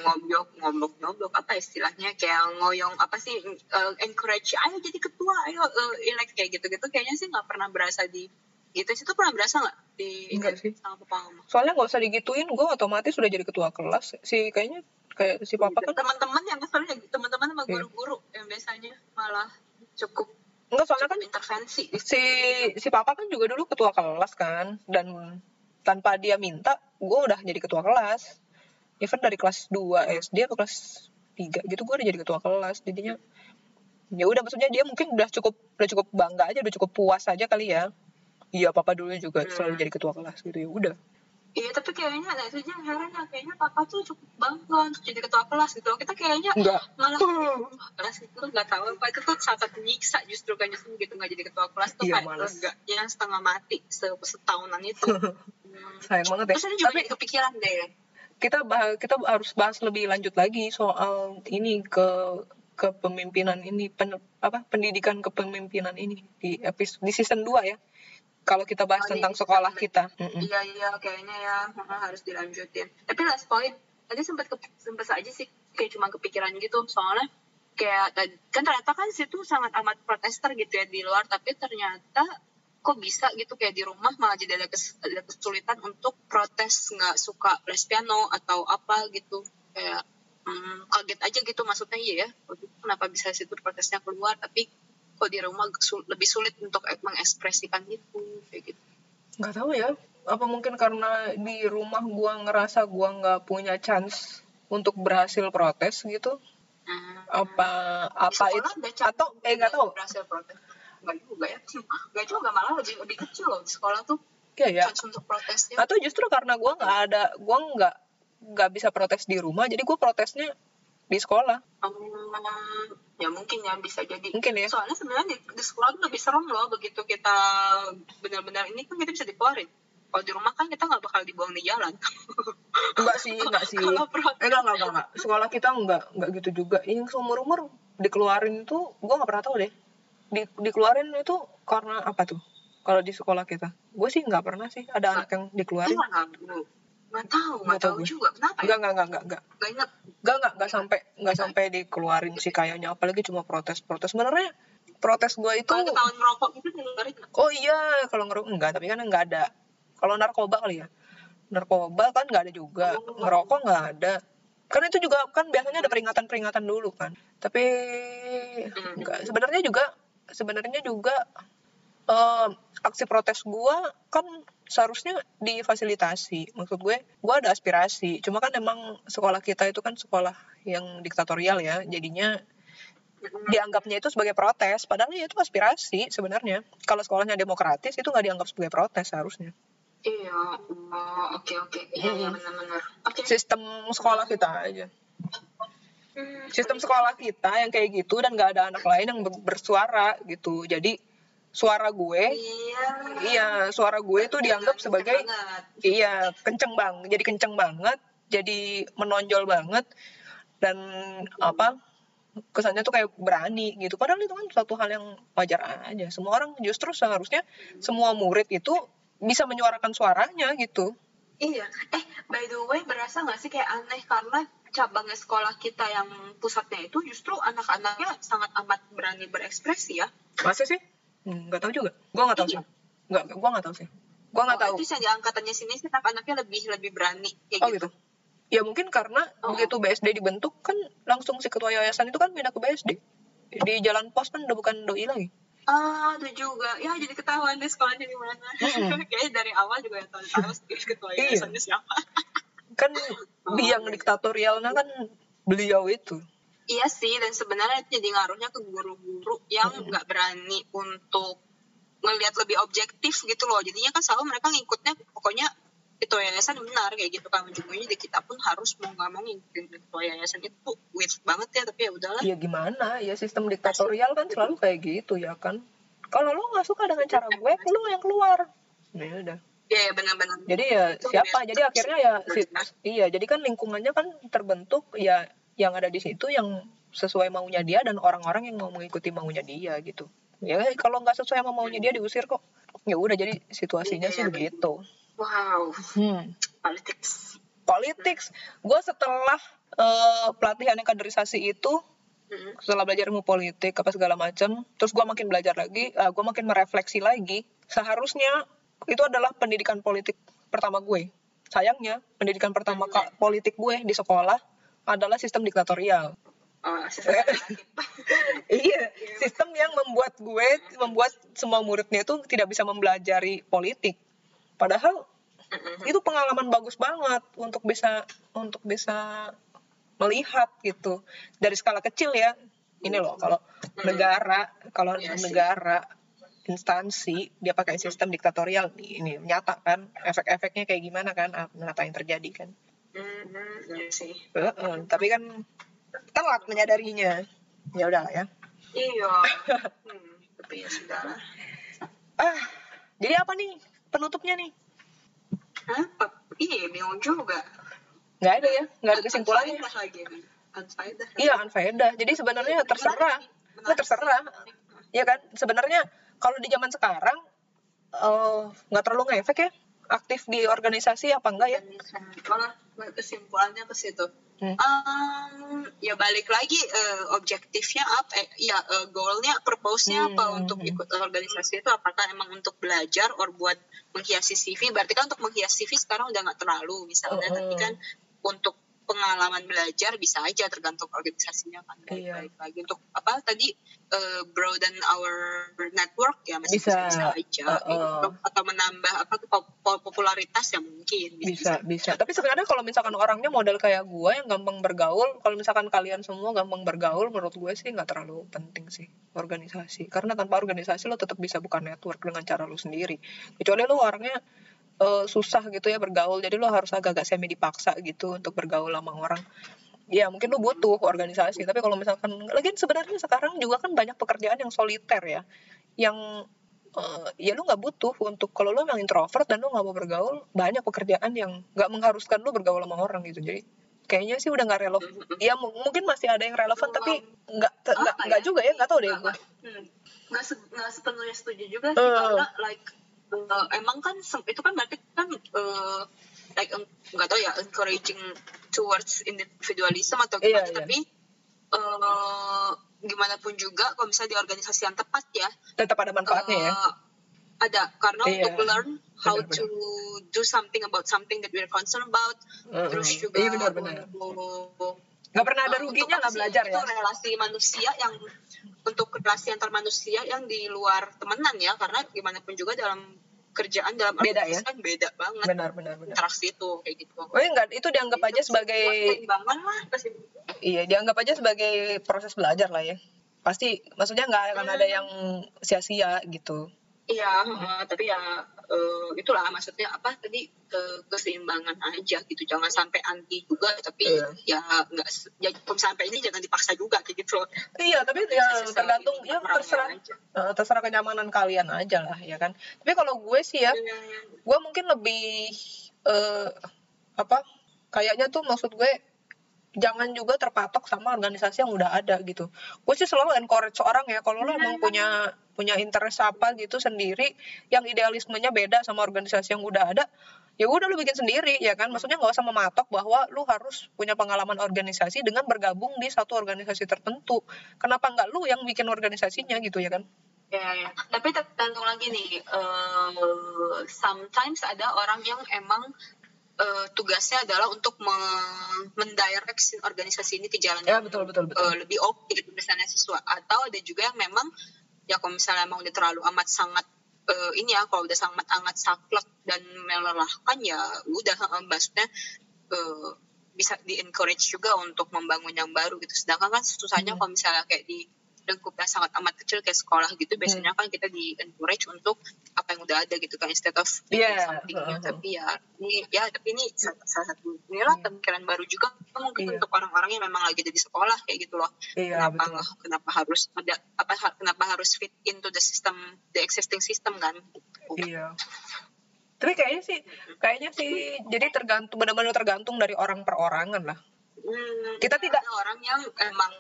ngoblok ngoblok ngoblok apa istilahnya kayak ngoyong apa sih eh, encourage ayo jadi ketua ayo eh, elect kayak gitu gitu kayaknya sih nggak pernah berasa di gitu sih tuh pernah berasa nggak di Enggak sih. sama papa mama Soalnya nggak usah digituin, gue otomatis sudah jadi ketua kelas. Si kayaknya kayak si papa kan teman-teman yang keselnya teman-teman sama Iya. guru-guru yang biasanya malah cukup Enggak, soalnya kan intervensi si si papa kan juga dulu ketua kelas kan dan tanpa dia minta gue udah jadi ketua kelas. Even dari kelas 2 SD atau kelas 3 gitu gue udah jadi ketua kelas. Jadinya ya udah maksudnya dia mungkin udah cukup udah cukup bangga aja udah cukup puas aja kali ya. Iya papa dulu juga Hmm. selalu jadi ketua kelas gitu ya udah Iya tapi kayaknya nah itu aja yang heran ya. Kayaknya papa tuh cukup bangga untuk jadi ketua kelas gitu. Kita kayaknya enggak. malah kelas itu nggak tahu apa. Itu tuh sangat menyiksa justru kan justru gitu nggak jadi ketua kelas tuh Iya, kayak males. leganya setengah mati se- setahunan itu. Hmm. [laughs] sayang banget ya. Terus ini juga tapi jadi kepikiran deh. kita bah kita harus bahas lebih lanjut lagi soal ini ke kepemimpinan ini pen, apa pendidikan kepemimpinan ini di episode di season 2 ya kalau kita bahas Oh, tentang sekolah kita. Iya iya kayaknya ya harus dilanjutin. Tapi last point tadi sempat ke, sempat aja sih kayak cuma kepikiran gitu soalnya kayak kan ternyata kan situ sangat amat protester gitu ya di luar tapi ternyata kok bisa gitu kayak di rumah malah jadi ada, kes- ada kesulitan untuk protes nggak suka les piano atau apa gitu kayak hmm, kaget aja gitu maksudnya iya ya kenapa bisa situ protesnya keluar tapi kok di rumah sul- lebih sulit untuk mengekspresikan itu kayak gitu. Nggak tahu ya apa mungkin karena di rumah gua ngerasa gua nggak punya chance untuk berhasil protes gitu? Hmm. apa apa itu atau eh nggak tahu. berhasil protes. Nggak juga ya nggak juga malah lebih lebih kecil loh di sekolah tuh. Ya ya chance untuk protesnya. Atau justru karena gua nggak ada gua nggak nggak bisa protes di rumah jadi gua protesnya di sekolah. Hmm, ya mungkin ya bisa jadi mungkin ya soalnya sebenarnya di, di sekolah tuh lebih serem loh begitu kita benar-benar ini kan kita bisa dikeluarin kalau di rumah kan kita nggak bakal dibuang di jalan [laughs] enggak sih enggak sih kalau Eh, enggak, enggak, enggak, enggak. Sekolah kita enggak, enggak gitu juga. Yang seumur-umur dikeluarin itu, gua nggak pernah tahu deh. Di, dikeluarin itu karena apa tuh? Kalau di sekolah kita. Gue sih nggak pernah sih ada anak yang dikeluarin. Nggak tahu nggak tahu nggak Nggak gue. juga kenapa ya Enggak, enggak, enggak, enggak, enggak. nggak ingat Enggak, enggak, enggak sampai enggak sampai dikeluarin sih kayaknya. Apalagi cuma protes-protes. Sebenarnya protes gua itu kalau ketahuan ngerokok gitu dengerin nggak? Oh iya, kalau ngerokok enggak, tapi kan enggak ada. Kalau narkoba kali ya. Narkoba kan enggak ada juga. Ngerokok enggak ada. Karena itu juga kan biasanya ada peringatan-peringatan dulu kan. Tapi enggak. Sebenarnya juga sebenarnya juga eh, aksi protes gua kan seharusnya difasilitasi. Maksud gue, gua ada aspirasi. Cuma kan emang sekolah kita itu kan sekolah yang diktatorial ya. Jadinya dianggapnya itu sebagai protes. Padahal ya itu aspirasi sebenarnya. Kalau sekolahnya demokratis itu nggak dianggap sebagai protes seharusnya. Iya, oh, oke oke, iya iya benar-benar. Sistem sekolah kita aja. Hmm, sistem sekolah kita yang kayak gitu dan nggak ada anak lain yang ber- bersuara gitu. Jadi suara gue Iya. iya suara gue itu dianggap Kenceng sebagai banget. iya kenceng bang jadi kenceng banget jadi menonjol banget dan apa kesannya tuh kayak berani gitu padahal itu kan suatu hal yang wajar aja semua orang justru seharusnya semua murid itu bisa menyuarakan suaranya gitu Iya. Eh, by the way, berasa nggak sih kayak aneh karena cabangnya sekolah kita yang pusatnya itu justru anak-anaknya sangat amat berani berekspresi ya. masa sih Hmm, nggak tahu juga gua nggak tahu Iya. sih nggak gua nggak tahu sih gua nggak Oh, tahu Itu di angkatannya sini sih anak-anaknya lebih lebih berani kayak oh gitu. gitu ya mungkin karena Oh. begitu BSD dibentuk kan langsung si ketua yayasan itu kan pindah ke BSD di jalan pos kan udah bukan doi lagi Ah, itu juga. Ya, jadi ketahuan deh sekolahnya di mana. Mm-mm. [laughs] Kayaknya dari awal juga ya tahu [laughs] ketua Iya. yayasannya siapa. kan [laughs] Oh, yang iya. diktatorialnya kan beliau itu Iya sih, dan sebenarnya itu jadi ngaruhnya ke guru-guru yang nggak berani untuk ngelihat lebih objektif gitu loh. Jadinya kan selalu mereka ngikutnya pokoknya ketua yayasan benar kayak gitu kan. Ujung-ujungnya di kita pun harus mau nggak mau ngikutin ketua yayasan itu weird banget ya tapi ya udahlah. Ya gimana? Ya sistem diktatorial kan selalu kayak gitu ya kan? Kalau lo nggak suka dengan cara gue lo yang keluar. Ya udah. Ya ya benar-benar. Jadi ya Itu siapa? jadi akhirnya ya si- iya jadi kan lingkungannya kan terbentuk ya yang ada di situ yang sesuai maunya dia dan orang-orang yang mau mengikuti maunya dia gitu. Ya kalau nggak sesuai sama maunya dia diusir kok. Ya udah jadi situasinya Iya, sih iya, begitu. Wow. Hmm. politics. Politics. Gue setelah eh, pelatihan yang kaderisasi itu setelah belajar ilmu politik apa segala macam terus gue makin belajar lagi uh, gue makin merefleksi lagi seharusnya itu adalah pendidikan politik pertama gue. Sayangnya pendidikan pertama ka- politik gue di sekolah adalah sistem diktatorial. Oh, [laughs] sistem administratif. iya. sistem yang membuat gue membuat semua muridnya itu tidak bisa mempelajari politik. Padahal itu pengalaman bagus banget untuk bisa untuk bisa melihat gitu. Dari skala kecil ya. Ini loh kalau negara kalau Iya negara instansi dia pakai sistem diktatorial. Ini nyata kan efek-efeknya kayak gimana kan apa yang terjadi kan Mm-mm, iya sih. Heeh, tapi kan telat menyadarinya. Ya udah ya. Iya. [laughs] Hmm, tapi ya sudah ah jadi apa nih penutupnya nih? Hah? Iya, bingung juga. nggak ada ya nggak ada kesimpulannya. lagi. unfaedah. Iya unfaedah. Jadi sebenarnya terserah. Menarik terserah. sih. ya kan? Sebenarnya kalau di zaman sekarang eh, nggak terlalu ngefek ya aktif di organisasi apa enggak ya kesimpulannya ke situ Hmm. Um, ya balik lagi eh, objektifnya apa eh, ya eh, goalnya purpose-nya Hmm, apa hmm, untuk hmm. ikut organisasi itu apakah emang untuk belajar or buat menghiasi CV berarti kan untuk menghias CV sekarang udah nggak terlalu misalnya Oh, oh. tapi kan untuk pengalaman belajar bisa aja tergantung organisasinya kan. Balik, Iya. balik lagi. Untuk apa tadi eh, broaden our network ya masih Bisa. bisa, aja oh. Untuk- atau menambah apa popularitas ya mungkin bisa bisa. Tapi sebenarnya kalau misalkan orangnya model kayak gua yang gampang bergaul kalau misalkan kalian semua gampang bergaul menurut gue sih nggak terlalu penting sih organisasi. Karena tanpa organisasi lo tetap bisa buka network dengan cara lo sendiri. Kecuali lo orangnya eh, susah gitu ya bergaul jadi lo harus agak-agak semi dipaksa gitu untuk bergaul sama orang ya mungkin lo butuh organisasi tapi kalau misalkan lagi sebenarnya sekarang juga kan banyak pekerjaan yang soliter ya yang eh, ya lu nggak butuh untuk kalau lu memang introvert dan lu nggak mau bergaul banyak pekerjaan yang nggak mengharuskan lu bergaul sama orang gitu jadi kayaknya sih udah nggak relevan ya mu- mungkin masih ada yang relevan tapi nggak nggak ya? juga ya nggak tahu deh gue Hmm. nggak se- nggak sepenuhnya setuju juga sih Eh. karena like eh, emang kan itu kan berarti kan eh, like nggak tahu ya encouraging towards individualism atau Iya, gimana iya. tapi eh, gimana pun juga kalau misalnya di organisasi yang tepat ya tetap ada manfaatnya ya eh, ada karena Iya. untuk learn how Benar, to do something about something that we're concerned about Mm-mm. terus juga iya benar-benar untuk nggak pernah ada Uh, ruginya sih? belajar itu ya? relasi manusia yang untuk relasi antar manusia yang di luar temenan ya. Karena gimana pun juga dalam kerjaan dalam Beda ya? kan beda banget. Benar benar benar. Interaksi itu kayak gitu. Oh enggak itu dianggap aja sebagai lah pasti iya dianggap aja sebagai proses belajar lah ya. Pasti maksudnya nggak akan ada yang sia-sia gitu. Iya eh, tapi ya eh, itulah maksudnya apa tadi ke- keseimbangan aja gitu jangan sampai anti juga tapi Iya. ya nggak ya sampai ini jangan dipaksa juga kayak gitu iya tapi ya tergantung ini ya terserah aja. eh, terserah kenyamanan kalian aja lah ya kan tapi kalau gue sih ya Hmm. gue mungkin lebih eh apa kayaknya tuh maksud gue jangan juga terpatok sama organisasi yang udah ada gitu. Gue sih selalu encourage orang ya kalau lo emang punya punya interest apa gitu sendiri yang idealismenya beda sama organisasi yang udah ada ya udah lu bikin sendiri ya kan? Maksudnya nggak usah mematok bahwa lu harus punya pengalaman organisasi dengan bergabung di satu organisasi tertentu. Kenapa nggak lu yang bikin organisasinya gitu ya kan? Ya, ya. Tapi tergantung lagi nih, eh, sometimes ada orang yang emang eh, tugasnya adalah untuk me- mendirect si organisasi ini ke jalan ya yang betul betul betul eh, lebih oke gitu misalnya sesuatu atau ada juga yang memang ya kalau misalnya emang udah terlalu amat sangat eh, ini ya kalau udah sangat sangat saklek dan melelahkan ya udah eh, maksudnya eh, bisa di encourage juga untuk membangun yang baru gitu sedangkan kan susahnya Hmm. kalau misalnya kayak di lingkup yang sangat amat kecil kayak sekolah gitu Hmm. biasanya kan kita di encourage untuk apa yang udah ada gitu kan instead of Iya, something new. heeh. tapi ya ini ya tapi ini salah, satu inilah Iya. pemikiran baru juga mungkin Iya. untuk orang-orang yang memang lagi ada di sekolah kayak gitu loh iya kenapa betul kenapa harus ada apa kenapa harus fit into the system the existing system kan Iya. Tapi kayaknya sih, kayaknya sih, jadi tergantung, benar-benar tergantung dari orang perorangan lah. Hmm, Kita tidak- ada orang yang emang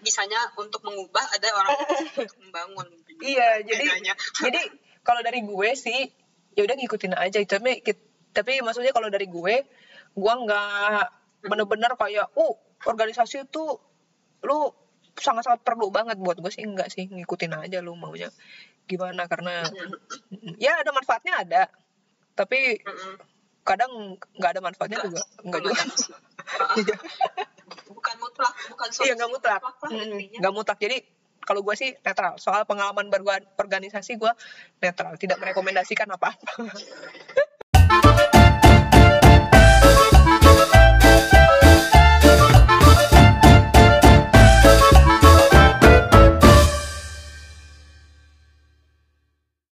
bisanya untuk mengubah ada orang [laughs] untuk membangun. Iya, jadi, [laughs] jadi kalau dari gue sih, ya udah ngikutin aja. Tapi, tapi maksudnya kalau dari gue, gue nggak bener-bener kayak, oh organisasi itu lu sangat-sangat perlu banget. Buat gue sih enggak sih ngikutin aja lu maunya gimana. Karena ya ada manfaatnya ada. Tapi Mm-mm. Kadang nggak ada manfaatnya juga. Enggak juga. [laughs] bukan mutlak bukan iya nggak mutlak. nggak mutlak. Jadi kalau gue sih netral. Soal pengalaman berorganisasi gue netral. Tidak merekomendasikan apa apa [laughs]